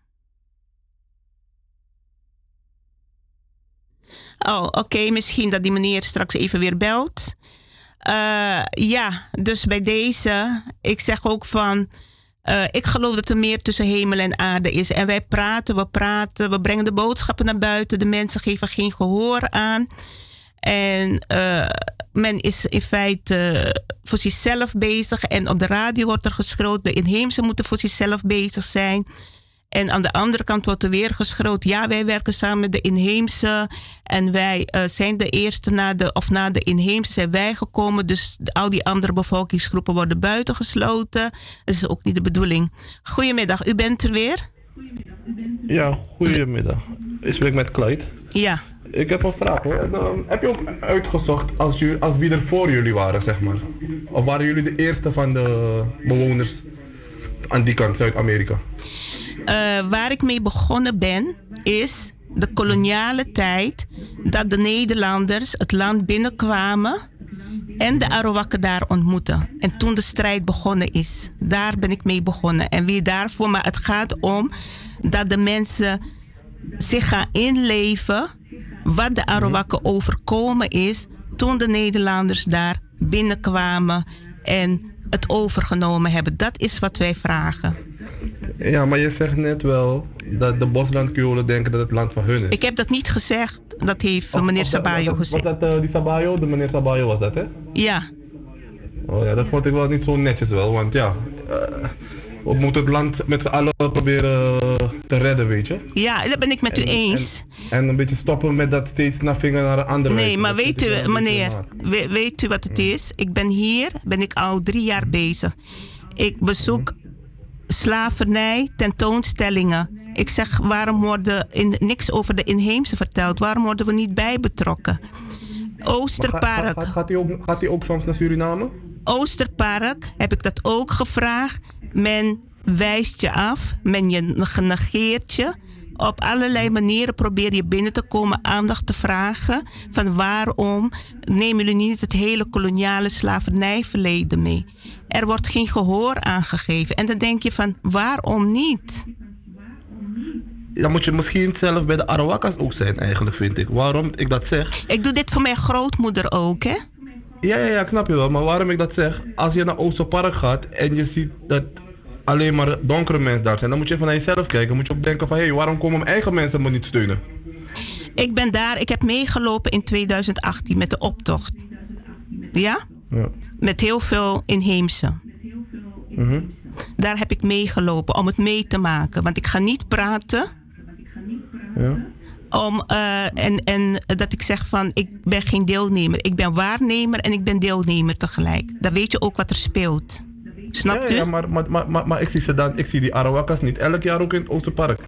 Oh, oké. Misschien dat die meneer straks even weer belt. Eh, ja, dus bij deze, ik zeg ook van. Eh, ik geloof dat er meer tussen hemel en aarde is. En wij praten, we praten, we brengen de boodschappen naar buiten. De mensen geven geen gehoor aan. En eh, men is in feite voor zichzelf bezig. En op de radio wordt er geschroot. De inheemse moeten voor zichzelf bezig zijn. En aan de andere kant wordt er weer geschroot. Ja, wij werken samen met de inheemse. En wij eh, zijn de eerste na de, of na de inheemse zijn wij gekomen. Dus al die andere bevolkingsgroepen worden buitengesloten. Dat is ook niet de bedoeling. Goedemiddag, u bent er weer? Ja, goedemiddag. Ik spreek met Clyde. Ja. Ik heb een vraag ehm, heb je ook uitgezocht als, jullie, als wie er voor jullie waren, zeg maar? Of waren jullie de eerste van de bewoners aan die kant, Zuid-Amerika? Eh, waar ik mee begonnen ben, is de koloniale tijd dat de Nederlanders het land binnenkwamen en de Arawakken daar ontmoeten. En toen de strijd begonnen is, daar ben ik mee begonnen. En wie daarvoor, maar het gaat om dat de mensen zich gaan inleven wat de Arawakken overkomen is toen de Nederlanders daar binnenkwamen en het overgenomen hebben. Dat is wat wij vragen. Ja, maar je zegt net wel dat de Boslandkiolen denken dat het land van hun is. Ik heb dat niet gezegd. Dat heeft meneer Sabayo gezegd. Was dat eh, die Sabayo? De meneer Sabayo was dat, hè? Ja. Oh ja, dat vond ik wel niet zo netjes wel, want ja... eh, we moeten het land met z'n allen proberen eh, te redden, weet je? Ja, dat ben ik met u En- eens. En, en een beetje stoppen met dat steeds naar vinger naar de andere Nee, maar Dat weet u, meneer, naar. we- weet u wat het is? Ik ben hier, ben ik al drie jaar bezig. Ik bezoek slavernij, tentoonstellingen. Ik zeg, waarom worden in, niks over de inheemse verteld? Waarom worden we niet bij betrokken? Oosterpark. Gaat, gaat, hij ook, gaat ook soms naar Suriname? Oosterpark heb ik dat ook gevraagd. Men wijst je af, men je genegeert je. Op allerlei manieren probeer je binnen te komen, aandacht te vragen. Van waarom nemen jullie niet het hele koloniale slavernijverleden mee? Er wordt geen gehoor aangegeven. En dan denk je van waarom niet? Dan moet je misschien zelf bij de Arawakas ook zijn eigenlijk, vind ik. Waarom ik dat zeg? Ik doe dit voor mijn grootmoeder ook, hè? Ja, ja, ja, ik snap je wel. Maar waarom ik dat zeg? Als je naar Oosterpark gaat en je ziet dat alleen maar donkere mensen daar zijn, dan moet je even naar jezelf kijken. moet je ook denken van, hé, hey, waarom komen mijn eigen mensen me niet steunen? Ik ben daar, ik heb meegelopen in 2018 met de optocht. Ja? Ja. Met heel veel inheemse. Mhm. Daar heb ik meegelopen om het mee te maken. Want ik ga niet praten Ja. om, eh, en, en dat ik zeg van ik ben geen deelnemer. Ik ben waarnemer en ik ben deelnemer tegelijk. Dan weet je ook wat er speelt. Snapt ja, u? Ja, maar, maar, maar, maar, maar ik, zie ze dan, ik zie die Arawakas niet elk jaar ook in het Oosterpark.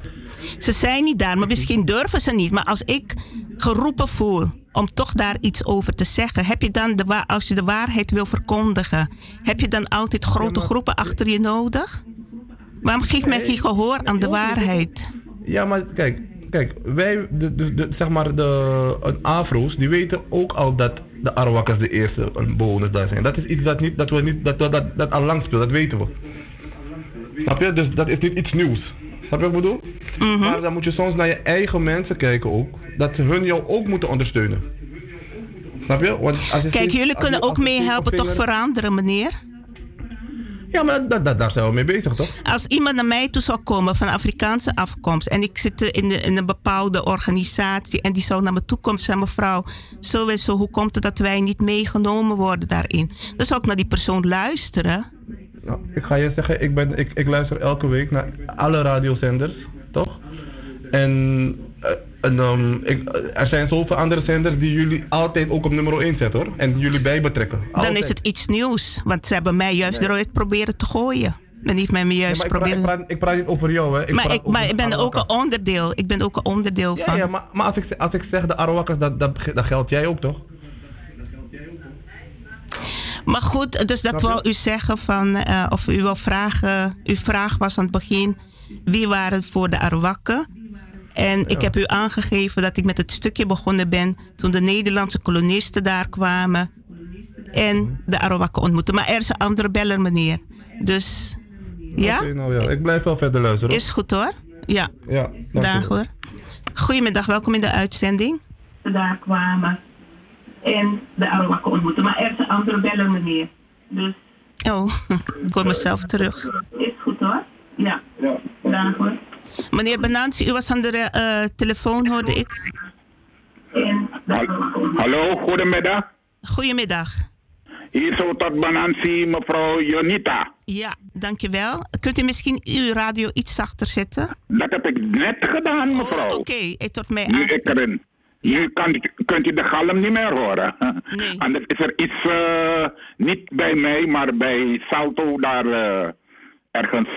Ze zijn niet daar, maar misschien durven ze niet. Maar als ik geroepen voel om toch daar iets over te zeggen, heb je dan, de als je de waarheid wil verkondigen, heb je dan altijd grote groepen achter je nodig? Waarom geeft men geen gehoor aan de waarheid? Ja, maar kijk, kijk wij, de, de, de, zeg maar, de een Afro's, die weten ook al dat de Arawakas de eerste bewoners daar zijn. Dat is iets dat, niet, dat, we niet, dat, dat, dat, dat al lang speelt, dat weten we. Snap je? Dus dat is niet iets nieuws. Snap je wat ik bedoel? Maar dan moet je soms naar je eigen mensen kijken ook, dat ze hun jou ook moeten ondersteunen. Snap je? Want als je Kijk, steeds- jullie kunnen ook meehelpen toch veranderen, meneer? Ja, maar dat, dat, daar zijn we mee bezig, toch? Als iemand naar mij toe zou komen van Afrikaanse afkomst en ik zit in, de- in een bepaalde organisatie en die zou naar me toe komen en zeggen: mevrouw, zo en zo, hoe komt het dat wij niet meegenomen worden daarin? Dan zou ik naar die persoon luisteren. Nou, ik ga je zeggen, ik, ben, ik, ik luister elke week naar alle radiozenders, toch? En, eh, en ehm, ik, er zijn zoveel andere zenders die jullie altijd ook op nummer 1 zetten hoor. En jullie bij betrekken. Dan is het iets nieuws, want ze hebben mij juist Nee. eruit proberen te gooien. Men heeft mij juist maar ik, praat, proberen. ik, praat, ik praat niet over jou hè. Ik maar ik, maar ben ook een onderdeel. Ik ben ook een onderdeel Ja, van. ja maar, maar als, ik, als ik zeg de Arawakas, dat, dat, dat geldt jij ook toch? Maar goed, dus dat wou u zeggen van, eh, of u wil vragen, uw vraag was aan het begin, wie waren voor de Arawakken? En ik heb u aangegeven dat ik met het stukje begonnen ben toen de Nederlandse kolonisten daar kwamen en de Arawakken ontmoetten. Maar er is een andere beller, meneer. Dus ja, nou ja, ik blijf wel verder luisteren. hoor. is goed hoor. Ja, Ja, dag hoor. Goedemiddag, welkom in de uitzending. daar kwamen en de Arawakken ontmoeten. Maar er is een andere beller, meneer. Dus Oh, [laughs] ik hoor mezelf terug. is goed hoor. Ja, dag hoor. Meneer Benansi, u was aan de eh, telefoon, hoorde ik. Hallo, goedemiddag. Goedemiddag. Hier zo tot Banansi, mevrouw Jonita. Ja, dankjewel. Kunt u misschien uw radio iets zachter zetten? Dat heb ik net gedaan, mevrouw. Oh, Oké, het tot mij Nu aan. ik erin. Nu kan, kunt u de galm niet meer horen. [laughs] Anders is er iets, eh, niet bij mij, maar bij Salto daar eh, ergens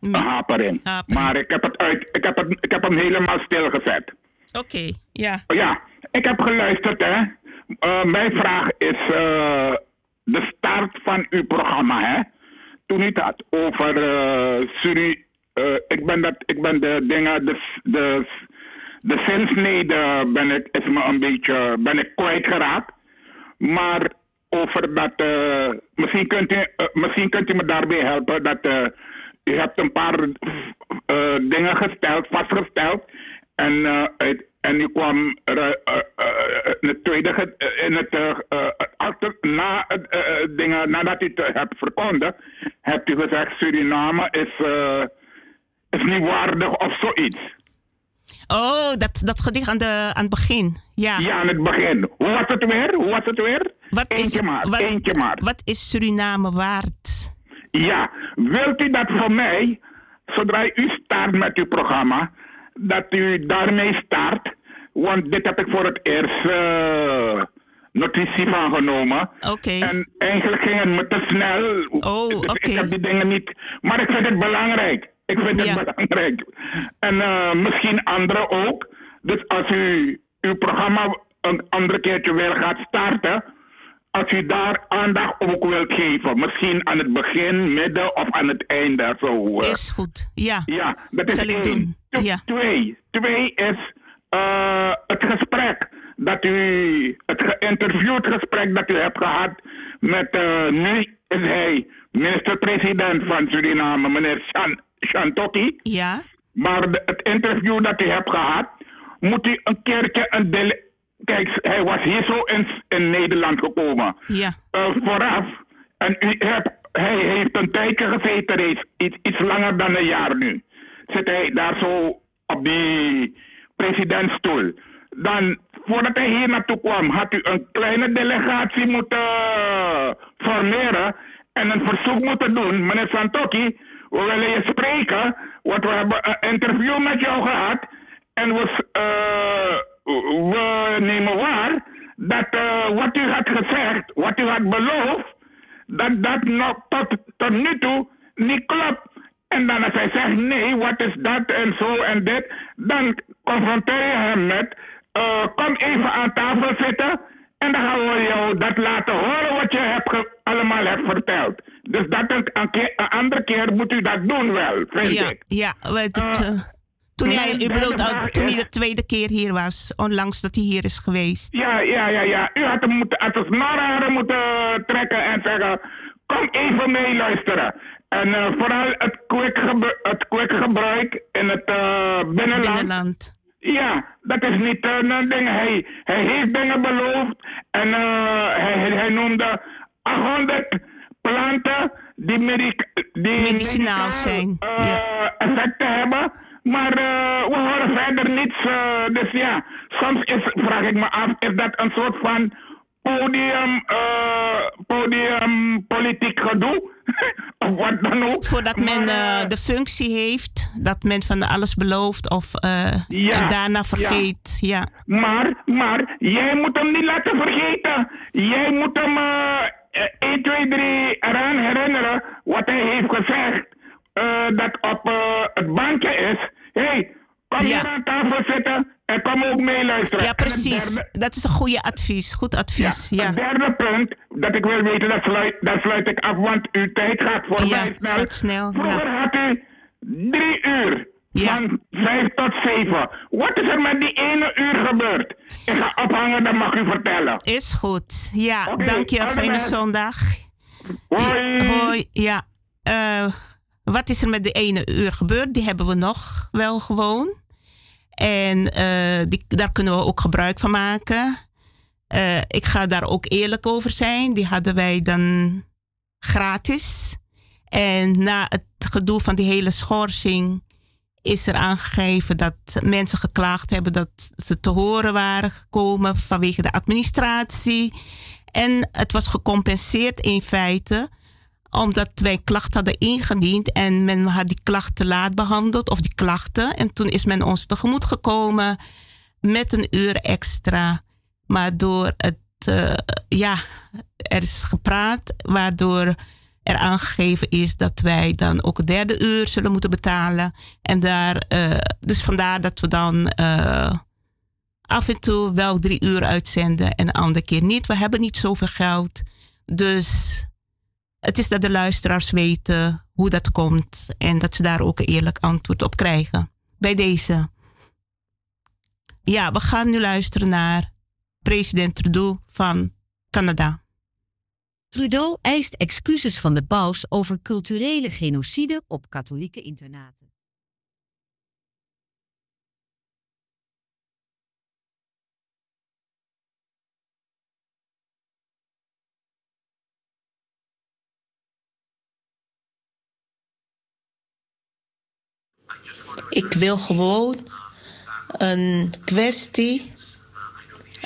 een hapering. Maar ik heb, het uit, ik, heb het, ik heb hem helemaal stilgezet. Oké, ja. Ja, ik heb geluisterd, hè. Eh, mijn vraag is eh, de start van uw programma, hè. Toen u het had over eh, Suri, ik ben dat, ik ben de dingen, de, de, de zinsnede ben ik, is me een beetje, ben ik kwijtgeraakt. Maar over dat, misschien, kunt u, misschien kunt u me daarbij helpen dat uh, u hebt een paar uh, dingen gesteld, vastgesteld. En, uit, en u kwam er, in het tweede, in het, achter, na het dingen, nadat u het hebt verkondigd, hebt u gezegd Suriname is, is niet waardig of zoiets. Oh, dat, dat gedicht aan, de, aan het begin. Ja. ja, aan het begin. Hoe was het weer? Hoe was het weer? Wat eentje is, maar, wat, eentje maar. Wat is Suriname waard? Ja, wilt u dat voor mij, zodra u start met uw programma, dat u daarmee start? Want dit heb ik voor het eerst uh, notitie van genomen. Oké. En eigenlijk ging het me te snel. Oh, oké. Okay. Ik heb die dingen niet. Maar ik vind het belangrijk. Ik vind het belangrijk. En uh, misschien anderen ook. Dus als u uw programma een andere keertje weer gaat starten, als u daar aandacht ook wilt geven. Misschien aan het begin, midden of aan het einde. Zo, uh. Is goed, ja. Ja, dat is Zal ik één. Ja. Twee. Twee is uh, het gesprek dat u, het geïnterviewd gesprek dat u hebt gehad met, uh, nu is hij minister-president van Suriname, meneer Shantoki. Ja. Maar de, het interview dat u hebt gehad, moet u een keertje een dele Kijk, hij was hier zo in, in Nederland gekomen. Ja. Uh, vooraf. En u hebt, hij heeft een tijdje gezeten, iets, iets langer dan een jaar nu. Zit hij daar zo op die presidentstoel. Dan, voordat hij hier naartoe kwam, had u een kleine delegatie moeten formeren en een verzoek moeten doen. Meneer Santoki, we willen je spreken, want we hebben een interview met jou gehad. En we, uh, we nemen waar dat uh, wat u had gezegd, wat u had beloofd, dat dat nog tot, tot nu toe niet klopt. En dan als hij zegt nee, wat is dat en zo en dit, dan confronteer je hem met, uh, kom even aan tafel zitten en dan gaan we jou dat laten horen wat je hebt allemaal hebt verteld. Dus dat een, een, keer, een andere keer moet u dat doen wel, vind ja, ik. Ja, het, uh, toen hij, u bedoelt, toen hij de tweede keer hier was, onlangs dat hij hier is geweest. Ja, ja, ja, ja. U had hem moeten, had het snarharen moeten trekken en zeggen, kom even meeluisteren. En uh, vooral het kwik, het kwik gebruik in het uh, binnenland. binnenland. Ja, dat is niet uh, een ding. Hij, hij heeft dingen beloofd en hij, hij noemde 800 planten die, medic, die medicinaal zijn. Ja. effecten hebben. Maar uh, we horen verder niets. Uh, dus ja, soms is, vraag ik me af, is dat een soort van podium, uh, podium politiek gedoe? [laughs] of wat dan ook. Voordat men de functie heeft, dat men van alles belooft of ja, daarna vergeet. Ja. ja. Maar, maar, jij moet hem niet laten vergeten. Jij moet hem 1, 2, 3 eraan herinneren wat hij heeft gezegd. Dat op het bankje is. Hé, hey, kom ja. hier aan tafel zitten en kom ook meeluisteren. Ja, precies. Derde, dat is een goede advies. Goed advies. Ja, ja. Het derde punt dat ik wil weten, dat sluit, dat sluit ik af, want uw tijd gaat voorbij ja, snel. Snel. Vroeger ja. had u drie uur. Van vijf tot zeven. Wat is er met die ene uur gebeurd? Ik ga ophangen, dat mag u vertellen. Is goed. Ja, okay, dank je. Fijne zondag. Hoi. Hoi. Ja. Uh, wat is er met de ene uur gebeurd? Die hebben we nog wel gewoon. En uh, die, daar kunnen we ook gebruik van maken. Uh, ik ga daar ook eerlijk over zijn. Die hadden wij dan gratis. En na het gedoe van die hele schorsing is er aangegeven dat mensen geklaagd hebben dat ze te horen waren gekomen vanwege de administratie. En het was gecompenseerd in feite omdat wij klachten hadden ingediend en men had die klachten laat behandeld, of die klachten. En toen is men ons tegemoet gekomen met een uur extra. Maar door het, uh, ja, er is gepraat, waardoor er aangegeven is dat wij dan ook het derde uur zullen moeten betalen. En daar, uh, dus vandaar dat we dan uh, af en toe wel drie uur uitzenden en de andere keer niet. We hebben niet zoveel geld. Dus het is dat de luisteraars weten hoe dat komt en dat ze daar ook een eerlijk antwoord op krijgen. Bij deze. Ja, we gaan nu luisteren naar president Trudeau van Canada. Trudeau eist excuses van de paus over culturele genocide op katholieke internaten. Ik wil gewoon een kwestie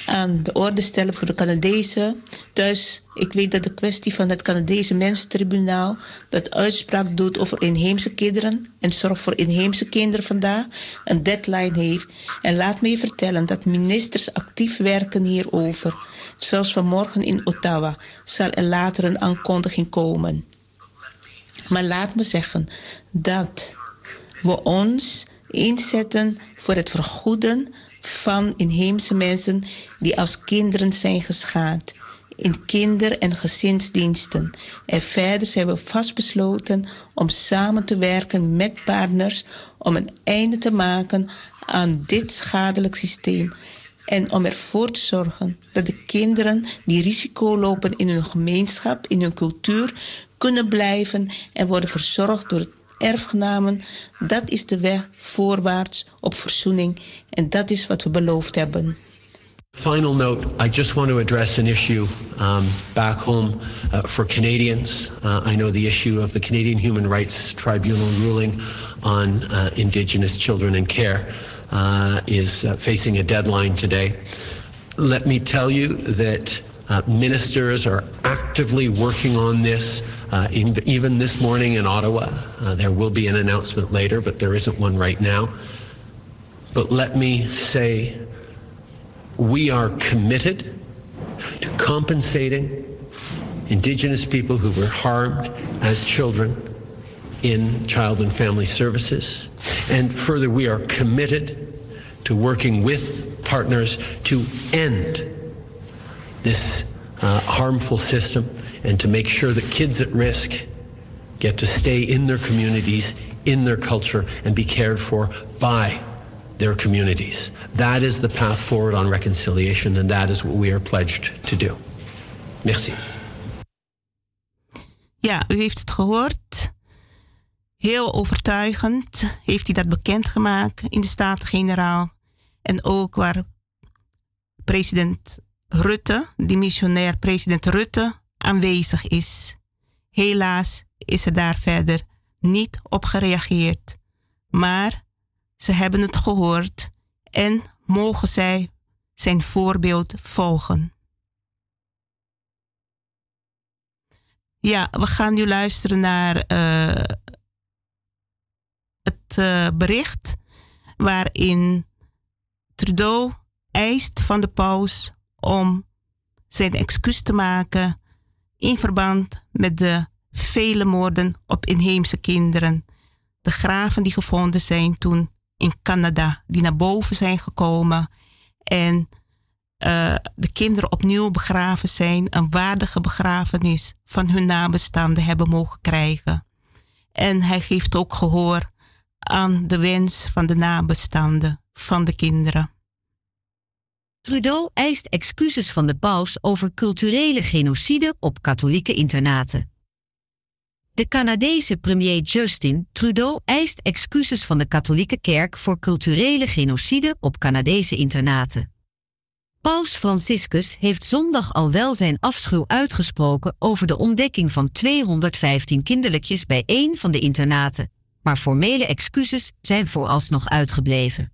aan de orde stellen voor de Canadezen. Dus ik weet dat de kwestie van het Canadese Mensentribunaal dat uitspraak doet over inheemse kinderen en zorg voor inheemse kinderen vandaag een deadline heeft. En laat me je vertellen dat ministers actief werken hierover. Zelfs vanmorgen in Ottawa zal er later een aankondiging komen. Maar laat me zeggen dat we ons inzetten voor het vergoeden van inheemse mensen die als kinderen zijn geschaad in kinder- en gezinsdiensten. En verder zijn we vastbesloten om samen te werken met partners om een einde te maken aan dit schadelijk systeem. En om ervoor te zorgen dat de kinderen die risico lopen in hun gemeenschap, in hun cultuur, kunnen blijven en worden verzorgd door erfgenamen. Dat is de weg voorwaarts op verzoening. En dat is wat we beloofd hebben. Final note, I just want to address an issue um, back home uh, for Canadians. Uh, I know the issue of the Canadian Human Rights Tribunal ruling on uh, Indigenous children in care uh, is facing a deadline today. Let me tell you that uh, ministers are actively working on this. Uh, in, even this morning in Ottawa, uh, there will be an announcement later, but there isn't one right now. But let me say we are committed to compensating Indigenous people who were harmed as children in child and family services. And further, we are committed to working with partners to end this uh, harmful system and to make sure that kids at risk get to stay in their communities, in their culture, and be cared for by their communities. That is the path forward on reconciliation, and that is what we are pledged to do. Merci. Ja, u heeft het gehoord. Heel overtuigend heeft hij dat bekendgemaakt in de Staten-Generaal. En ook waar president Rutte, missionair president Rutte, aanwezig is. Helaas is er daar verder niet op gereageerd. Maar ze hebben het gehoord en mogen zij zijn voorbeeld volgen. Ja, we gaan nu luisteren naar uh, het uh, bericht waarin Trudeau eist van de paus om zijn excuus te maken in verband met de vele moorden op inheemse kinderen. De graven die gevonden zijn toen in Canada, die naar boven zijn gekomen en uh, de kinderen opnieuw begraven zijn, een waardige begrafenis van hun nabestaanden hebben mogen krijgen. En hij geeft ook gehoor aan de wens van de nabestaanden van de kinderen. Trudeau eist excuses van de paus over culturele genocide op katholieke internaten. De Canadese premier Justin Trudeau eist excuses van de katholieke kerk voor culturele genocide op Canadese internaten. Paus Franciscus heeft zondag al wel zijn afschuw uitgesproken over de ontdekking van 215 kinderlijkjes bij één van de internaten, maar formele excuses zijn vooralsnog uitgebleven.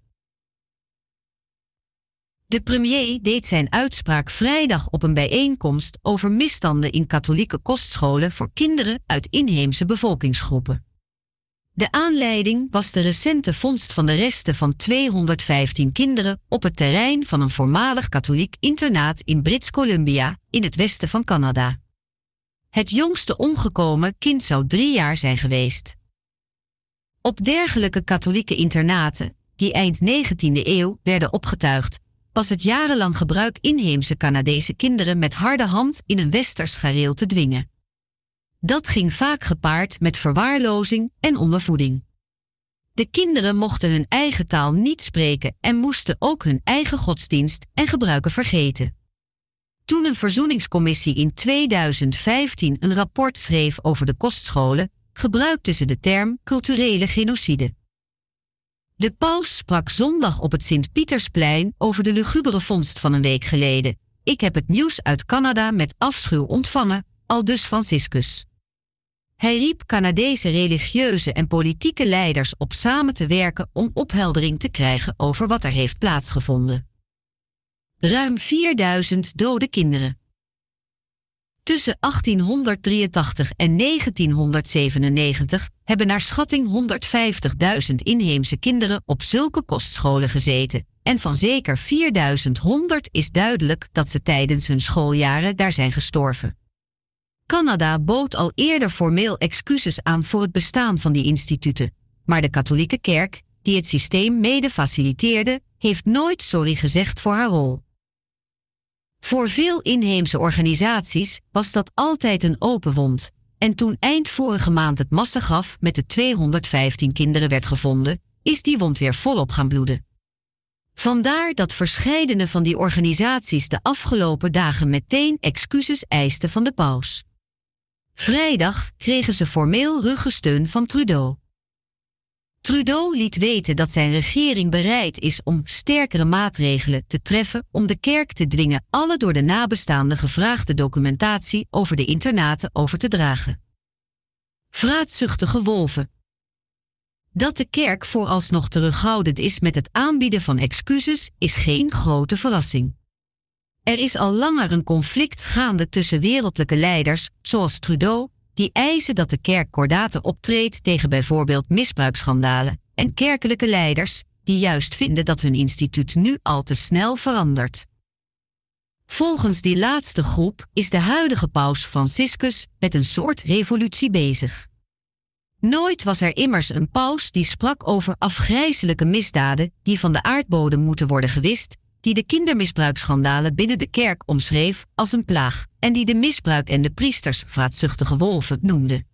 De premier deed zijn uitspraak vrijdag op een bijeenkomst over misstanden in katholieke kostscholen voor kinderen uit inheemse bevolkingsgroepen. De aanleiding was de recente vondst van de resten van 215 kinderen op het terrein van een voormalig katholiek internaat in Brits Columbia in het westen van Canada. Het jongste omgekomen kind zou drie jaar zijn geweest. Op dergelijke katholieke internaten, die eind 19e eeuw werden opgetuigd, was het jarenlang gebruik inheemse Canadese kinderen met harde hand in een westers gareel te dwingen. Dat ging vaak gepaard met verwaarlozing en ondervoeding. De kinderen mochten hun eigen taal niet spreken en moesten ook hun eigen godsdienst en gebruiken vergeten. Toen een verzoeningscommissie in 2015 een rapport schreef over de kostscholen, gebruikten ze de term culturele genocide. De paus sprak zondag op het Sint-Pietersplein over de lugubere vondst van een week geleden. Ik heb het nieuws uit Canada met afschuw ontvangen, aldus Franciscus. Hij riep Canadese religieuze en politieke leiders op samen te werken om opheldering te krijgen over wat er heeft plaatsgevonden. Ruim 4000 dode kinderen. Tussen 1883 en 1997 hebben naar schatting 150.000 inheemse kinderen op zulke kostscholen gezeten. En van zeker 4100 is duidelijk dat ze tijdens hun schooljaren daar zijn gestorven. Canada bood al eerder formeel excuses aan voor het bestaan van die instituten, maar de katholieke kerk, die het systeem mede faciliteerde, heeft nooit sorry gezegd voor haar rol. Voor veel inheemse organisaties was dat altijd een open wond, en toen eind vorige maand het massagraf met de 215 kinderen werd gevonden, is die wond weer volop gaan bloeden. Vandaar dat verscheidene van die organisaties de afgelopen dagen meteen excuses eisten van de paus. Vrijdag kregen ze formeel ruggensteun van Trudeau. Trudeau liet weten dat zijn regering bereid is om sterkere maatregelen te treffen om de kerk te dwingen alle door de nabestaanden gevraagde documentatie over de internaten over te dragen. Vraatzuchtige wolven. Dat de kerk vooralsnog terughoudend is met het aanbieden van excuses is geen grote verrassing. Er is al langer een conflict gaande tussen wereldlijke leiders, zoals Trudeau, die eisen dat de kerk kordaten optreedt tegen bijvoorbeeld misbruiksschandalen, en kerkelijke leiders, die juist vinden dat hun instituut nu al te snel verandert. Volgens die laatste groep is de huidige paus Franciscus met een soort revolutie bezig. Nooit was er immers een paus die sprak over afgrijzelijke misdaden die van de aardbodem moeten worden gewist die de kindermisbruiksschandalen binnen de kerk omschreef als een plaag en die de misbruik en de priesters vraatzuchtige wolven noemde.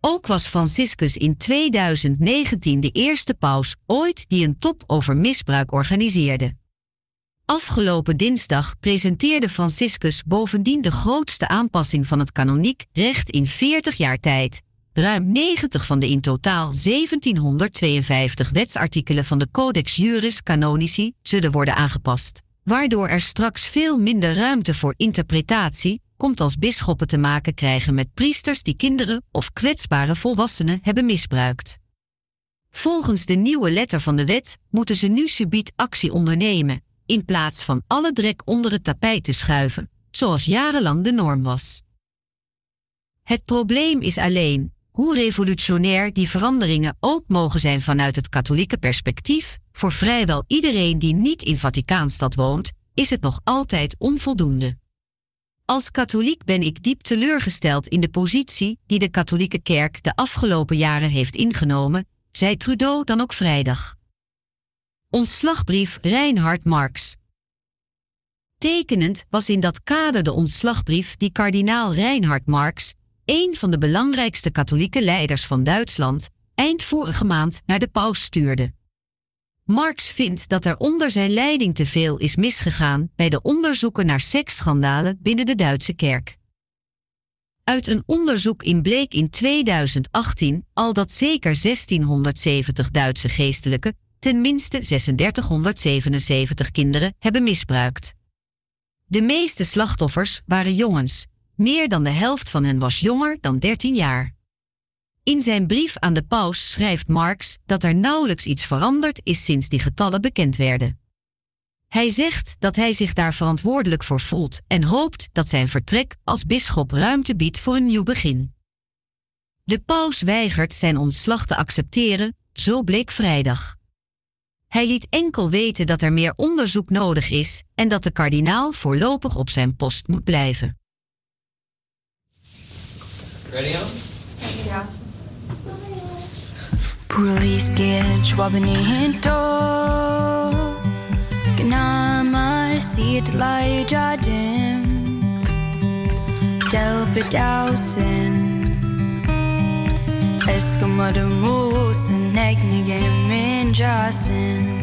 Ook was Franciscus in 2019 de eerste paus ooit die een top over misbruik organiseerde. Afgelopen dinsdag presenteerde Franciscus bovendien de grootste aanpassing van het kanoniek recht in 40 jaar tijd, Ruim 90 van de in totaal 1752 wetsartikelen van de Codex Juris Canonici zullen worden aangepast, waardoor er straks veel minder ruimte voor interpretatie komt als bisschoppen te maken krijgen met priesters die kinderen of kwetsbare volwassenen hebben misbruikt. Volgens de nieuwe letter van de wet moeten ze nu subiet actie ondernemen, in plaats van alle drek onder het tapijt te schuiven, zoals jarenlang de norm was. Het probleem is alleen hoe revolutionair die veranderingen ook mogen zijn vanuit het katholieke perspectief, voor vrijwel iedereen die niet in Vaticaanstad woont, is het nog altijd onvoldoende. Als katholiek ben ik diep teleurgesteld in de positie die de katholieke kerk de afgelopen jaren heeft ingenomen, zei Trudeau dan ook vrijdag. Ontslagbrief Reinhard Marx. Tekenend was in dat kader de ontslagbrief die kardinaal Reinhard Marx een van de belangrijkste katholieke leiders van Duitsland, eind vorige maand naar de paus stuurde. Marx vindt dat er onder zijn leiding te veel is misgegaan bij de onderzoeken naar seksschandalen binnen de Duitse kerk. Uit een onderzoek in bleek in 2018 al dat zeker 1670 Duitse geestelijken tenminste 3677 kinderen hebben misbruikt. De meeste slachtoffers waren jongens, meer dan de helft van hen was jonger dan 13 jaar. In zijn brief aan de paus schrijft Marx dat er nauwelijks iets veranderd is sinds die getallen bekend werden. Hij zegt dat hij zich daar verantwoordelijk voor voelt en hoopt dat zijn vertrek als bisschop ruimte biedt voor een nieuw begin. De paus weigert zijn ontslag te accepteren, zo bleek vrijdag. Hij liet enkel weten dat er meer onderzoek nodig is en dat de kardinaal voorlopig op zijn post moet blijven. Ready on? Ja. Politiegeld schwabben hinter. Gnamar sieht leider dem. Delbe dausen. Es kommt der Moos in Egnigen Minjassen.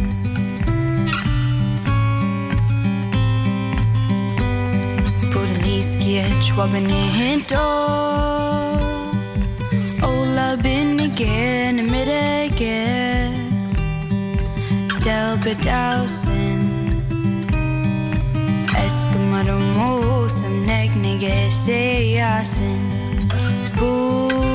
niskie chwabini hinto Ola bin again midege Del bedausen Eskamarum osam negnige seasin Boo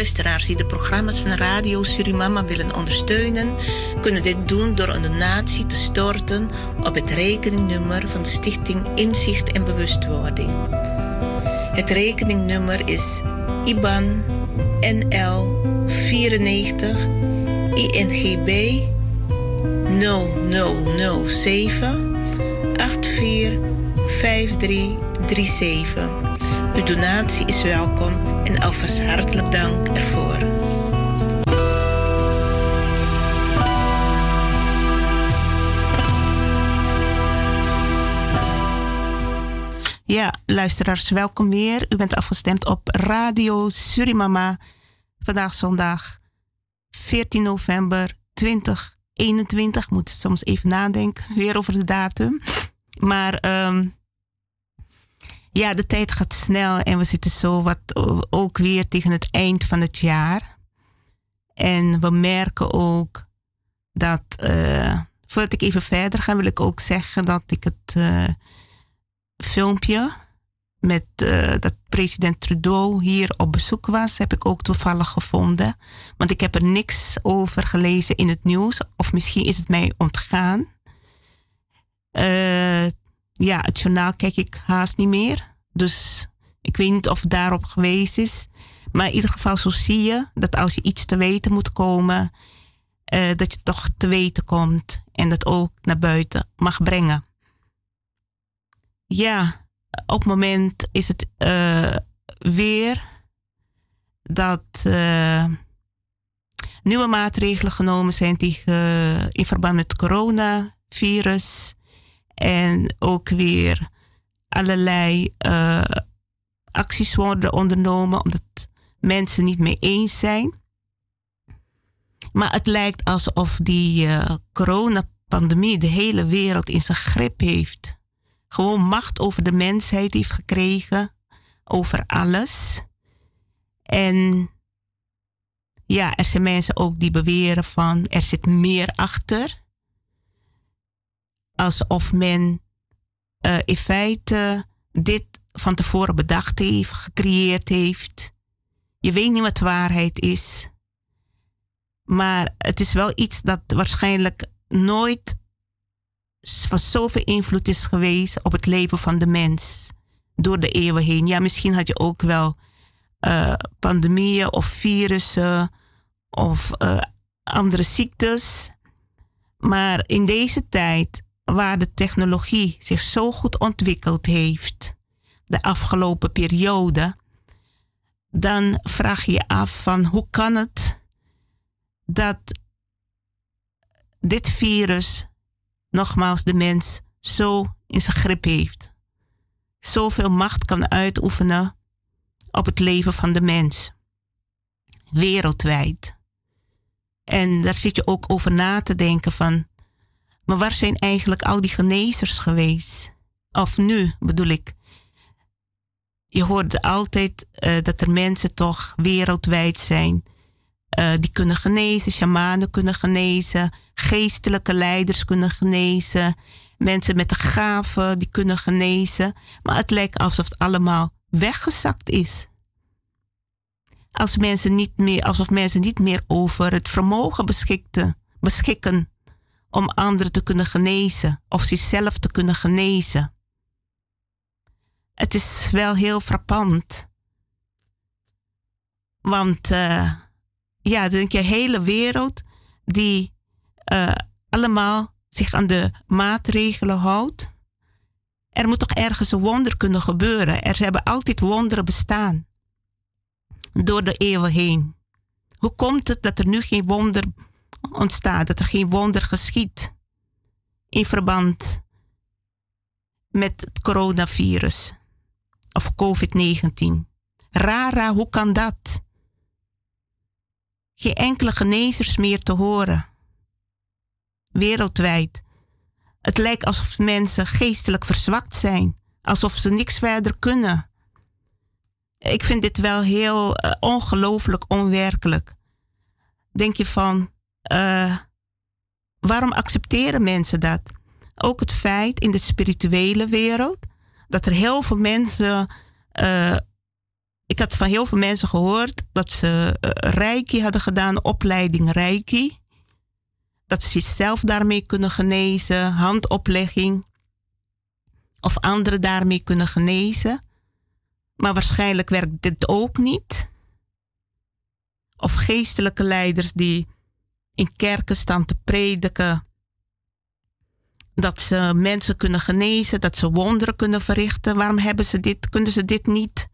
Luisteraars die de programma's van Radio Surimama willen ondersteunen, kunnen dit doen door een donatie te storten op het rekeningnummer van Stichting Inzicht en Bewustwording. Het rekeningnummer is IBAN NL 94 INGB 0007 845337. Uw donatie is welkom en alvast hartelijk dank ervoor. Ja, luisteraars, welkom weer. U bent afgestemd op Radio Surimama. Vandaag zondag 14 november 2021. Moet soms even nadenken weer over de datum. Maar ehm, ja, de tijd gaat snel en we zitten zo wat ook weer tegen het eind van het jaar. En we merken ook dat, eh, voordat ik even verder ga, wil ik ook zeggen dat ik het eh, filmpje met eh, dat president Trudeau hier op bezoek was, heb ik ook toevallig gevonden. Want ik heb er niks over gelezen in het nieuws, of misschien is het mij ontgaan. Ja, het journaal kijk ik haast niet meer. Dus ik weet niet of het daarop geweest is. Maar in ieder geval, zo zie je dat als je iets te weten moet komen, eh, dat je toch te weten komt en dat ook naar buiten mag brengen. Ja, op het moment is het eh, weer dat eh, nieuwe maatregelen genomen zijn tegen, in verband met het coronavirus. En ook weer allerlei eh, acties worden ondernomen omdat mensen niet mee eens zijn. Maar het lijkt alsof die eh, coronapandemie de hele wereld in zijn grip heeft. Gewoon macht over de mensheid heeft gekregen, over alles. En ja, er zijn mensen ook die beweren van er zit meer achter. Alsof men eh, in feite dit van tevoren bedacht heeft, gecreëerd heeft. Je weet niet wat waarheid is. Maar het is wel iets dat waarschijnlijk nooit van zoveel invloed is geweest op het leven van de mens door de eeuwen heen. Ja, misschien had je ook wel eh, pandemieën of virussen of eh, andere ziektes. Maar in deze tijd, waar de technologie zich zo goed ontwikkeld heeft, de afgelopen periode, dan vraag je je af van hoe kan het dat dit virus nogmaals de mens zo in zijn grip heeft. Zoveel macht kan uitoefenen op het leven van de mens. Wereldwijd. En daar zit je ook over na te denken van, maar waar zijn eigenlijk al die genezers geweest? Of nu bedoel ik. Je hoorde altijd uh, dat er mensen toch wereldwijd zijn uh, die kunnen genezen, shamanen kunnen genezen, geestelijke leiders kunnen genezen, mensen met de gaven die kunnen genezen. Maar het lijkt alsof het allemaal weggezakt is. Als mensen niet meer, alsof mensen niet meer over het vermogen beschikten, beschikken om anderen te kunnen genezen of zichzelf te kunnen genezen. Het is wel heel frappant. Want uh, ja, denk je, hele wereld die uh, allemaal zich aan de maatregelen houdt. Er moet toch ergens een wonder kunnen gebeuren. Er hebben altijd wonderen bestaan. Door de eeuwen heen. Hoe komt het dat er nu geen wonder ontstaat, dat er geen wonder geschiet in verband met het coronavirus of COVID-19? Rara, hoe kan dat? Geen enkele genezers meer te horen. Wereldwijd. Het lijkt alsof mensen geestelijk verzwakt zijn, alsof ze niks verder kunnen. Ik vind dit wel heel uh, ongelooflijk onwerkelijk. Denk je van, uh, waarom accepteren mensen dat? Ook het feit in de spirituele wereld dat er heel veel mensen. Uh, ik had van heel veel mensen gehoord dat ze Reiki hadden gedaan, opleiding Reiki. Dat ze zichzelf daarmee kunnen genezen, handoplegging. Of anderen daarmee kunnen genezen. Maar waarschijnlijk werkt dit ook niet. Of geestelijke leiders die in kerken staan te prediken. Dat ze mensen kunnen genezen, dat ze wonderen kunnen verrichten. Waarom hebben ze dit, kunnen ze dit niet?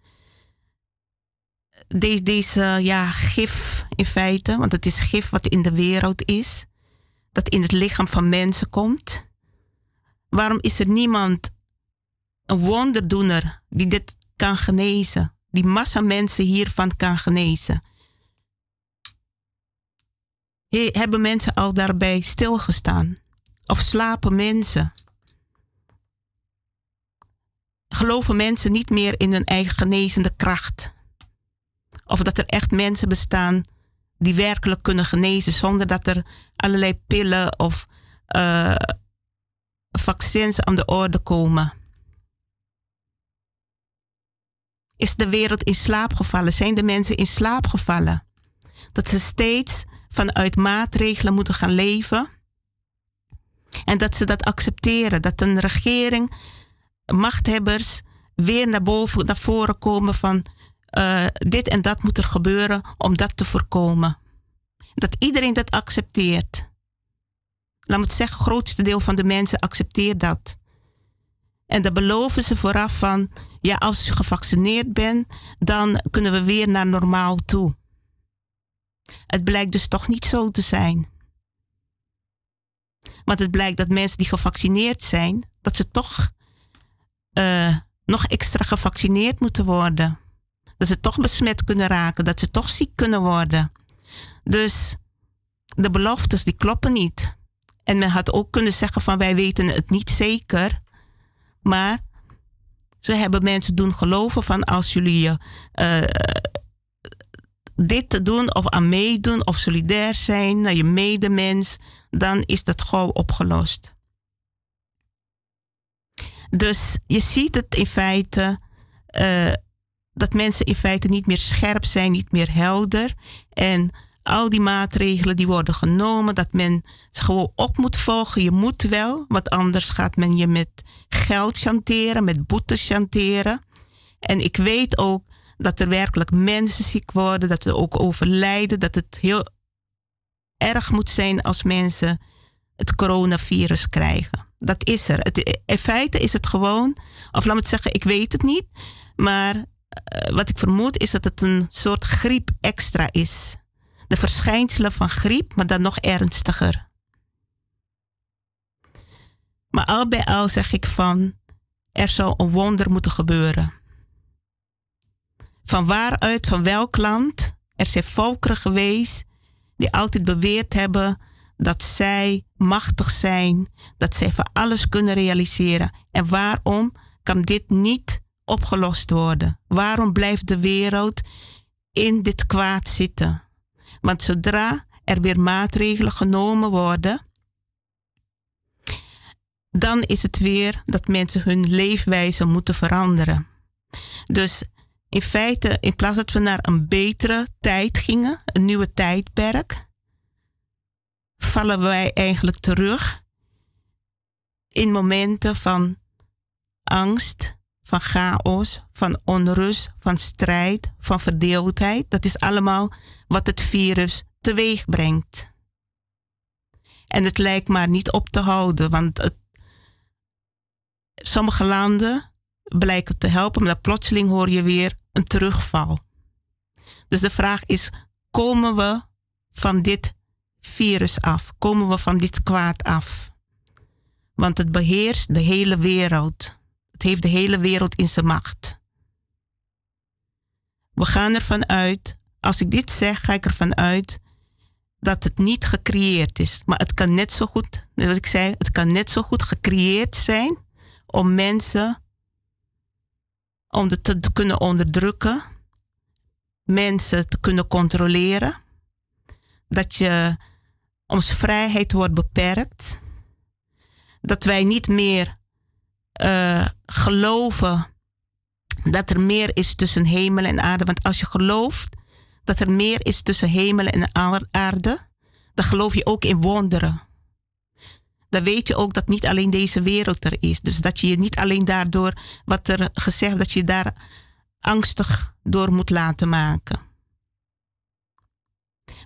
Deze, deze ja, gif in feite, want het is gif wat in de wereld is, dat in het lichaam van mensen komt. Waarom is er niemand, een wonderdoener, die dit kan genezen? Die massa mensen hiervan kan genezen? Hebben mensen al daarbij stilgestaan? Of slapen mensen? Geloven mensen niet meer in hun eigen genezende kracht? Of dat er echt mensen bestaan die werkelijk kunnen genezen zonder dat er allerlei pillen of uh, vaccins aan de orde komen? Is de wereld in slaap gevallen? Zijn de mensen in slaap gevallen? Dat ze steeds vanuit maatregelen moeten gaan leven. En dat ze dat accepteren. Dat een regering, machthebbers, weer naar boven, naar voren komen van uh, dit en dat moet er gebeuren om dat te voorkomen. Dat iedereen dat accepteert. Laat me het zeggen, het grootste deel van de mensen accepteert dat. En dan beloven ze vooraf van, ja, als je gevaccineerd bent, dan kunnen we weer naar normaal toe. Het blijkt dus toch niet zo te zijn. Want het blijkt dat mensen die gevaccineerd zijn, dat ze toch uh, nog extra gevaccineerd moeten worden. Dat ze toch besmet kunnen raken, dat ze toch ziek kunnen worden. Dus de beloftes die kloppen niet. En men had ook kunnen zeggen van wij weten het niet zeker. Maar ze hebben mensen doen geloven van als jullie je uh, dit te doen of aan meedoen of solidair zijn naar je medemens, dan is dat gauw opgelost. Dus je ziet het in feite uh, dat mensen in feite niet meer scherp zijn, niet meer helder. En al die maatregelen die worden genomen, dat men ze gewoon op moet volgen. Je moet wel, want anders gaat men je met geld chanteren, met boetes chanteren. En ik weet ook dat er werkelijk mensen ziek worden, dat er ook overlijden, dat het heel erg moet zijn als mensen het coronavirus krijgen. Dat is er. Het, in feite is het gewoon, of laat me het zeggen, ik weet het niet. Maar eh, wat ik vermoed is dat het een soort griep extra is. De verschijnselen van griep, maar dan nog ernstiger. Maar al bij al zeg ik van, er zou een wonder moeten gebeuren. Van waaruit, van welk land? Er zijn volkeren geweest die altijd beweerd hebben dat zij machtig zijn, dat zij van alles kunnen realiseren. En waarom kan dit niet opgelost worden? Waarom blijft de wereld in dit kwaad zitten? Want zodra er weer maatregelen genomen worden, dan is het weer dat mensen hun leefwijze moeten veranderen. Dus in feite, in plaats dat we naar een betere tijd gingen, een nieuwe tijdperk, vallen wij eigenlijk terug in momenten van angst, van chaos, van onrust, van strijd, van verdeeldheid. Dat is allemaal wat het virus teweeg brengt. En het lijkt maar niet op te houden, want het, sommige landen blijken te helpen, maar plotseling hoor je weer een terugval. Dus de vraag is: komen we van dit virus af? Komen we van dit kwaad af? Want het beheerst de hele wereld. Het heeft de hele wereld in zijn macht. We gaan ervan uit, als ik dit zeg, ga ik ervan uit dat het niet gecreëerd is. Maar het kan net zo goed, wat ik zei, het kan net zo goed gecreëerd zijn om mensen om te kunnen onderdrukken, mensen te kunnen controleren, dat je onze vrijheid wordt beperkt, dat wij niet meer uh, geloven dat er meer is tussen hemel en aarde. Want als je gelooft dat er meer is tussen hemel en aarde, dan geloof je ook in wonderen dan weet je ook dat niet alleen deze wereld er is. Dus dat je je niet alleen daardoor, wat er gezegd, dat je daar angstig door moet laten maken.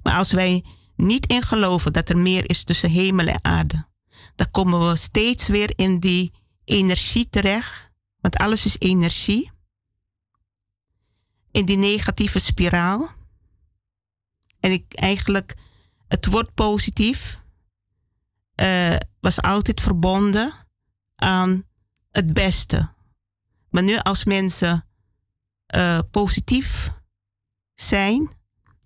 Maar als wij niet in geloven dat er meer is tussen hemel en aarde, dan komen we steeds weer in die energie terecht. Want alles is energie. In die negatieve spiraal. En ik eigenlijk, het wordt positief. Uh, was altijd verbonden aan het beste. Maar nu als mensen uh, positief zijn,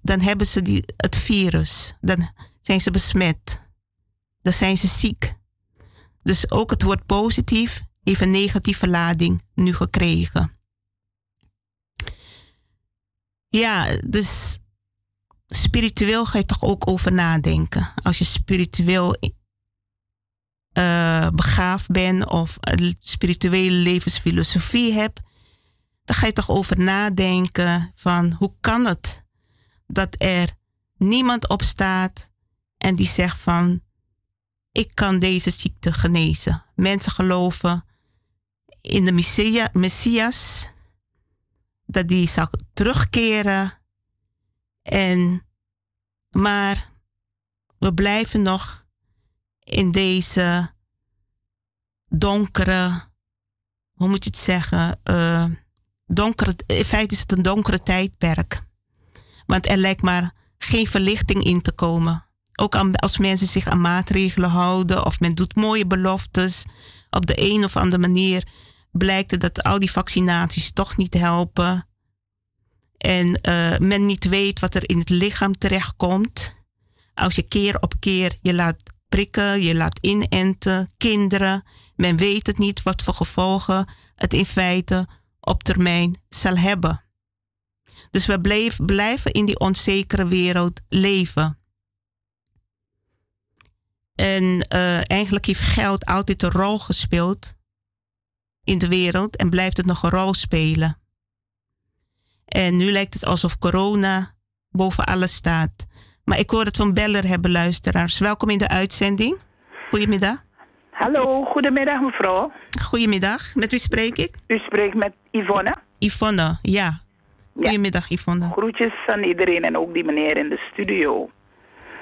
dan hebben ze die, het virus. Dan zijn ze besmet. Dan zijn ze ziek. Dus ook het woord positief heeft een negatieve lading nu gekregen. Ja, dus spiritueel ga je toch ook over nadenken. Als je spiritueel uh, begaafd bent of een spirituele levensfilosofie hebt, dan ga je toch over nadenken van hoe kan het dat er niemand opstaat en die zegt van ik kan deze ziekte genezen. Mensen geloven in de Messias, dat die zal terugkeren. En, maar we blijven nog in deze donkere, hoe moet je het zeggen? Uh, donkere, in feite is het een donkere tijdperk. Want er lijkt maar geen verlichting in te komen. Ook als mensen zich aan maatregelen houden of men doet mooie beloftes. Op de een of andere manier blijkt dat al die vaccinaties toch niet helpen. En uh, men niet weet wat er in het lichaam terechtkomt. Als je keer op keer je laat je laat inenten, kinderen. Men weet het niet wat voor gevolgen het in feite op termijn zal hebben. Dus we blijven in die onzekere wereld leven. En uh, eigenlijk heeft geld altijd een rol gespeeld in de wereld en blijft het nog een rol spelen. En nu lijkt het alsof corona boven alles staat. Maar ik hoor dat we een beller hebben, luisteraars. Welkom in de uitzending. Goedemiddag. Hallo, goedemiddag mevrouw. Goedemiddag, met wie spreek ik? U spreekt met Yvonne. Yvonne, ja. Goedemiddag Yvonne. Groetjes aan iedereen en ook die meneer in de studio.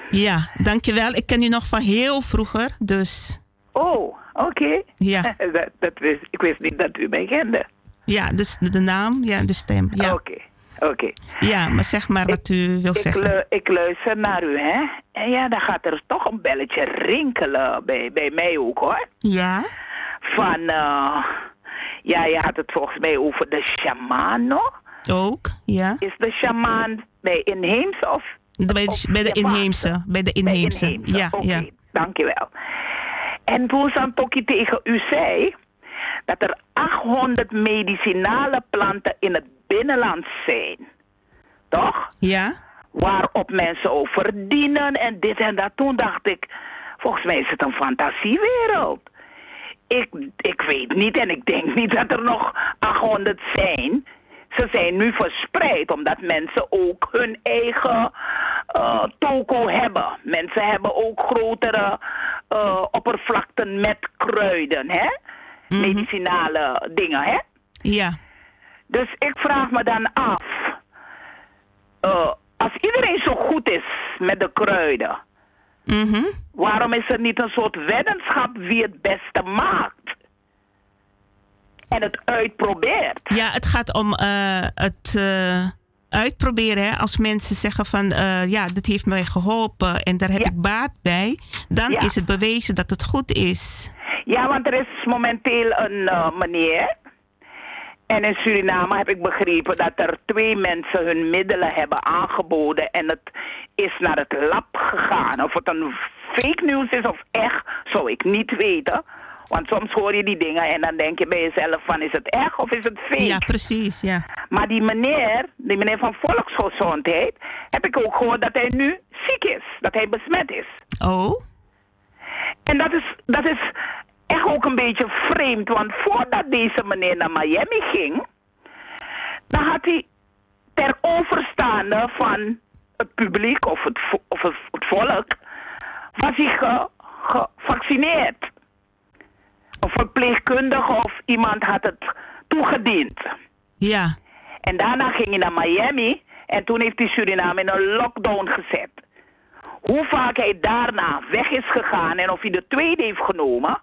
Ja, dankjewel. Ik ken u nog van heel vroeger, dus... Oh, oké. Ja. [laughs] dat, dat wist, ik wist niet dat u mij kende. Ja, dus de naam, ja, de stem. Ja. Oké, oké. Ja, maar zeg maar wat u wil Ik, zeggen. lu- ik luister naar u, hè. En ja, dan gaat er toch een belletje rinkelen bij, bij mij ook, hoor. Ja? Van, eh ja, je had het volgens mij over de shaman, nog. Ook, ja. Is de shaman bij inheemse of... Bij de, bij de inheemse. Bij de inheemse. Ja, Oké, ja. dankjewel. En toen Santoki tegen u zei dat er 800 medicinale planten in het binnenland zijn. Toch? Ja? Waarop mensen ook verdienen en dit en dat. Toen dacht ik, volgens mij is het een fantasiewereld. Ik, ik weet niet en ik denk niet dat er nog 800 zijn. Ze zijn nu verspreid omdat mensen ook hun eigen eh, toko hebben. Mensen hebben ook grotere eh, oppervlakten met kruiden, hè? Medicinale dingen, hè? Ja. Dus ik vraag me dan af, eh, als iedereen zo goed is met de kruiden, Mhm. waarom is er niet een soort weddenschap wie het beste maakt? En het uitprobeert. Ja, het gaat om eh, het eh, uitproberen. Hè? Als mensen zeggen van, ja, dit heeft mij geholpen en daar heb ik baat bij. Dan Ja. is het bewezen dat het goed is. Ja, want er is momenteel een eh, meneer. En in Suriname heb ik begrepen dat er twee mensen hun middelen hebben aangeboden. En het is naar het lab gegaan. Of het een fake news is of echt, zou ik niet weten. Want soms hoor je die dingen en dan denk je bij jezelf van is het echt of is het fake? Ja, precies, ja. Maar die meneer, die meneer van volksgezondheid, heb ik ook gehoord dat hij nu ziek is. Dat hij besmet is. Oh? En dat is, dat is echt ook een beetje vreemd. Want voordat deze meneer naar Miami ging, dan had hij ter overstaande van het publiek of het, vo- of het, volk, was hij ge- gevaccineerd. Een verpleegkundige of iemand had het toegediend. Ja. En daarna ging hij naar Miami en toen heeft hij Suriname in een lockdown gezet. Hoe vaak hij daarna weg is gegaan en of hij de tweede heeft genomen,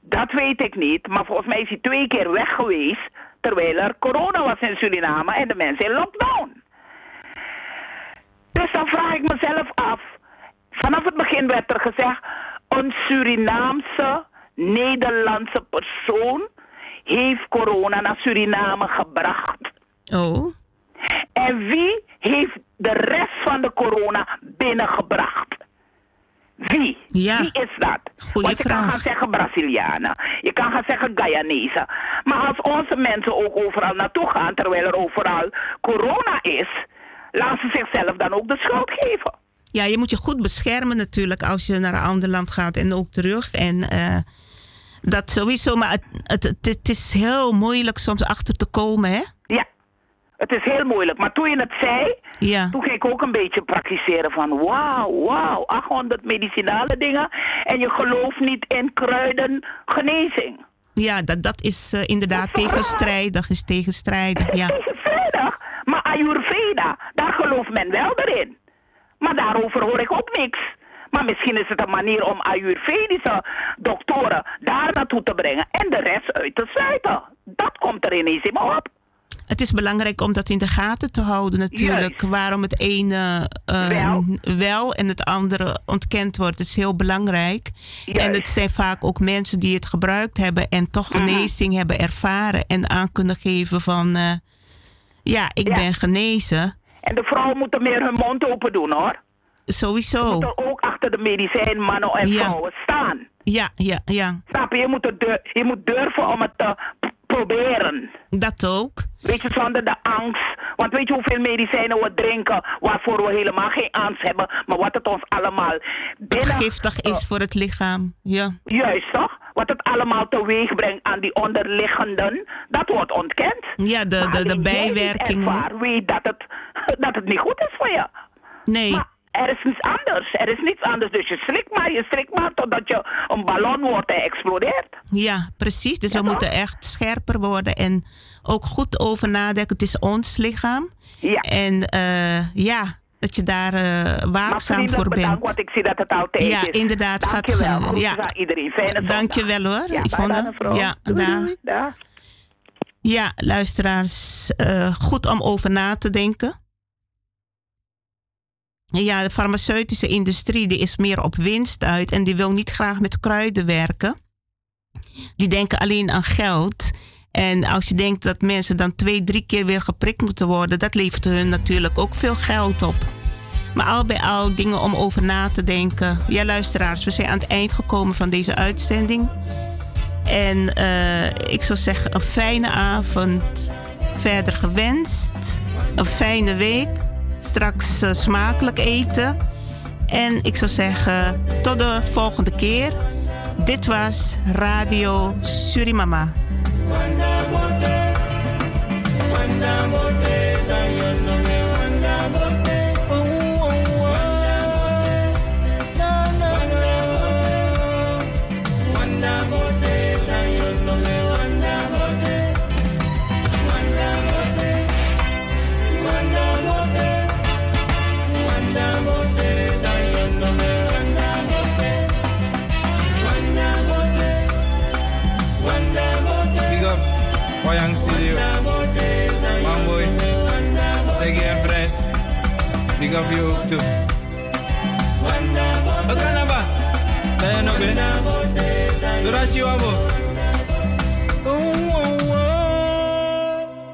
dat weet ik niet. Maar volgens mij is hij twee keer weg geweest terwijl er corona was in Suriname en de mensen in lockdown. Dus dan vraag ik mezelf af, vanaf het begin werd er gezegd, een Surinaamse Nederlandse persoon heeft corona naar Suriname gebracht. Oh? En wie heeft de rest van de corona binnengebracht? Wie? Ja. Wie is dat? Want je kan gaan zeggen Brazilianen. Je kan gaan zeggen Guyanese. Maar als onze mensen ook overal naartoe gaan, terwijl er overal corona is, laten ze zichzelf dan ook de schuld geven. Ja, je moet je goed beschermen natuurlijk als je naar een ander land gaat en ook terug. En eh, dat sowieso, maar het, het, het is heel moeilijk soms achter te komen, hè? Het is heel moeilijk. Maar toen je het zei, Ja. toen ging ik ook een beetje praktiseren van wauw, wauw, 800 medicinale dingen. En je gelooft niet in kruidengenezing. Ja, dat, dat is eh, inderdaad tegenstrijdig, is tegenstrijdig, ja. Tegenstrijdig. Maar Ayurveda, daar gelooft men wel erin. Maar daarover hoor ik ook niks. Maar misschien is het een manier om Ayurvedische doktoren daar naartoe te brengen en de rest uit te sluiten. Dat komt er ineens in me op. Het is belangrijk om dat in de gaten te houden natuurlijk. Waarom het ene eh, wel. en het andere ontkend wordt, is heel belangrijk. En het zijn vaak ook mensen die het gebruikt hebben en toch Mhm. genezing hebben ervaren en aan kunnen geven van eh, ja, ik ben genezen. En de vrouwen moeten meer hun mond open doen hoor. Sowieso. Ze moeten ook achter de medicijn mannen en Ja. vrouwen staan. Ja, ja, ja. Snap je? Je moet, durven om het te p- proberen. Dat ook. Weet je, zonder de angst. Want weet je hoeveel medicijnen we drinken waarvoor we helemaal geen angst hebben, maar wat het ons allemaal binnen... Giftig is voor het lichaam. Ja. Juist toch? Wat het allemaal teweeg brengt aan die onderliggenden, dat wordt ontkend. Ja, de, Maar de, de bijwerkingen. weet dat het, [laughs] dat het niet goed is voor je. Nee. Maar er is niets anders. Er is niets anders. Dus je slikt maar, je slikt maar totdat je een ballon wordt en explodeert. Ja, precies. Dus we moeten echt scherper worden en ook goed over nadenken. Het is ons lichaam. Ja. En eh, ja, dat je daar uh, waakzaam voor bent. Bedankt, want ik zie dat het ja, is. inderdaad. Dankjewel. Gaat, ja, aan iedereen. Fijne Dankjewel hoor, ja, Yvonne. Ja, doei, doei. ja, luisteraars, uh, goed om over na te denken. Ja, de farmaceutische industrie die is meer op winst uit en die wil niet graag met kruiden werken. Die denken alleen aan geld. En als je denkt dat mensen dan twee, drie keer weer geprikt moeten worden, dat levert hun natuurlijk ook veel geld op. Maar al bij al dingen om over na te denken. Ja, luisteraars, we zijn aan het eind gekomen van deze uitzending. En uh, ik zou zeggen, een fijne avond verder gewenst. Een fijne week. Straks uh, smakelijk eten. En ik zou zeggen, tot de volgende keer. Dit was Radio Surimama. Wanda Wayang Studio. Mamboy. Segi en Fres. Big up you ook toe. Wat kan dat ba? Dat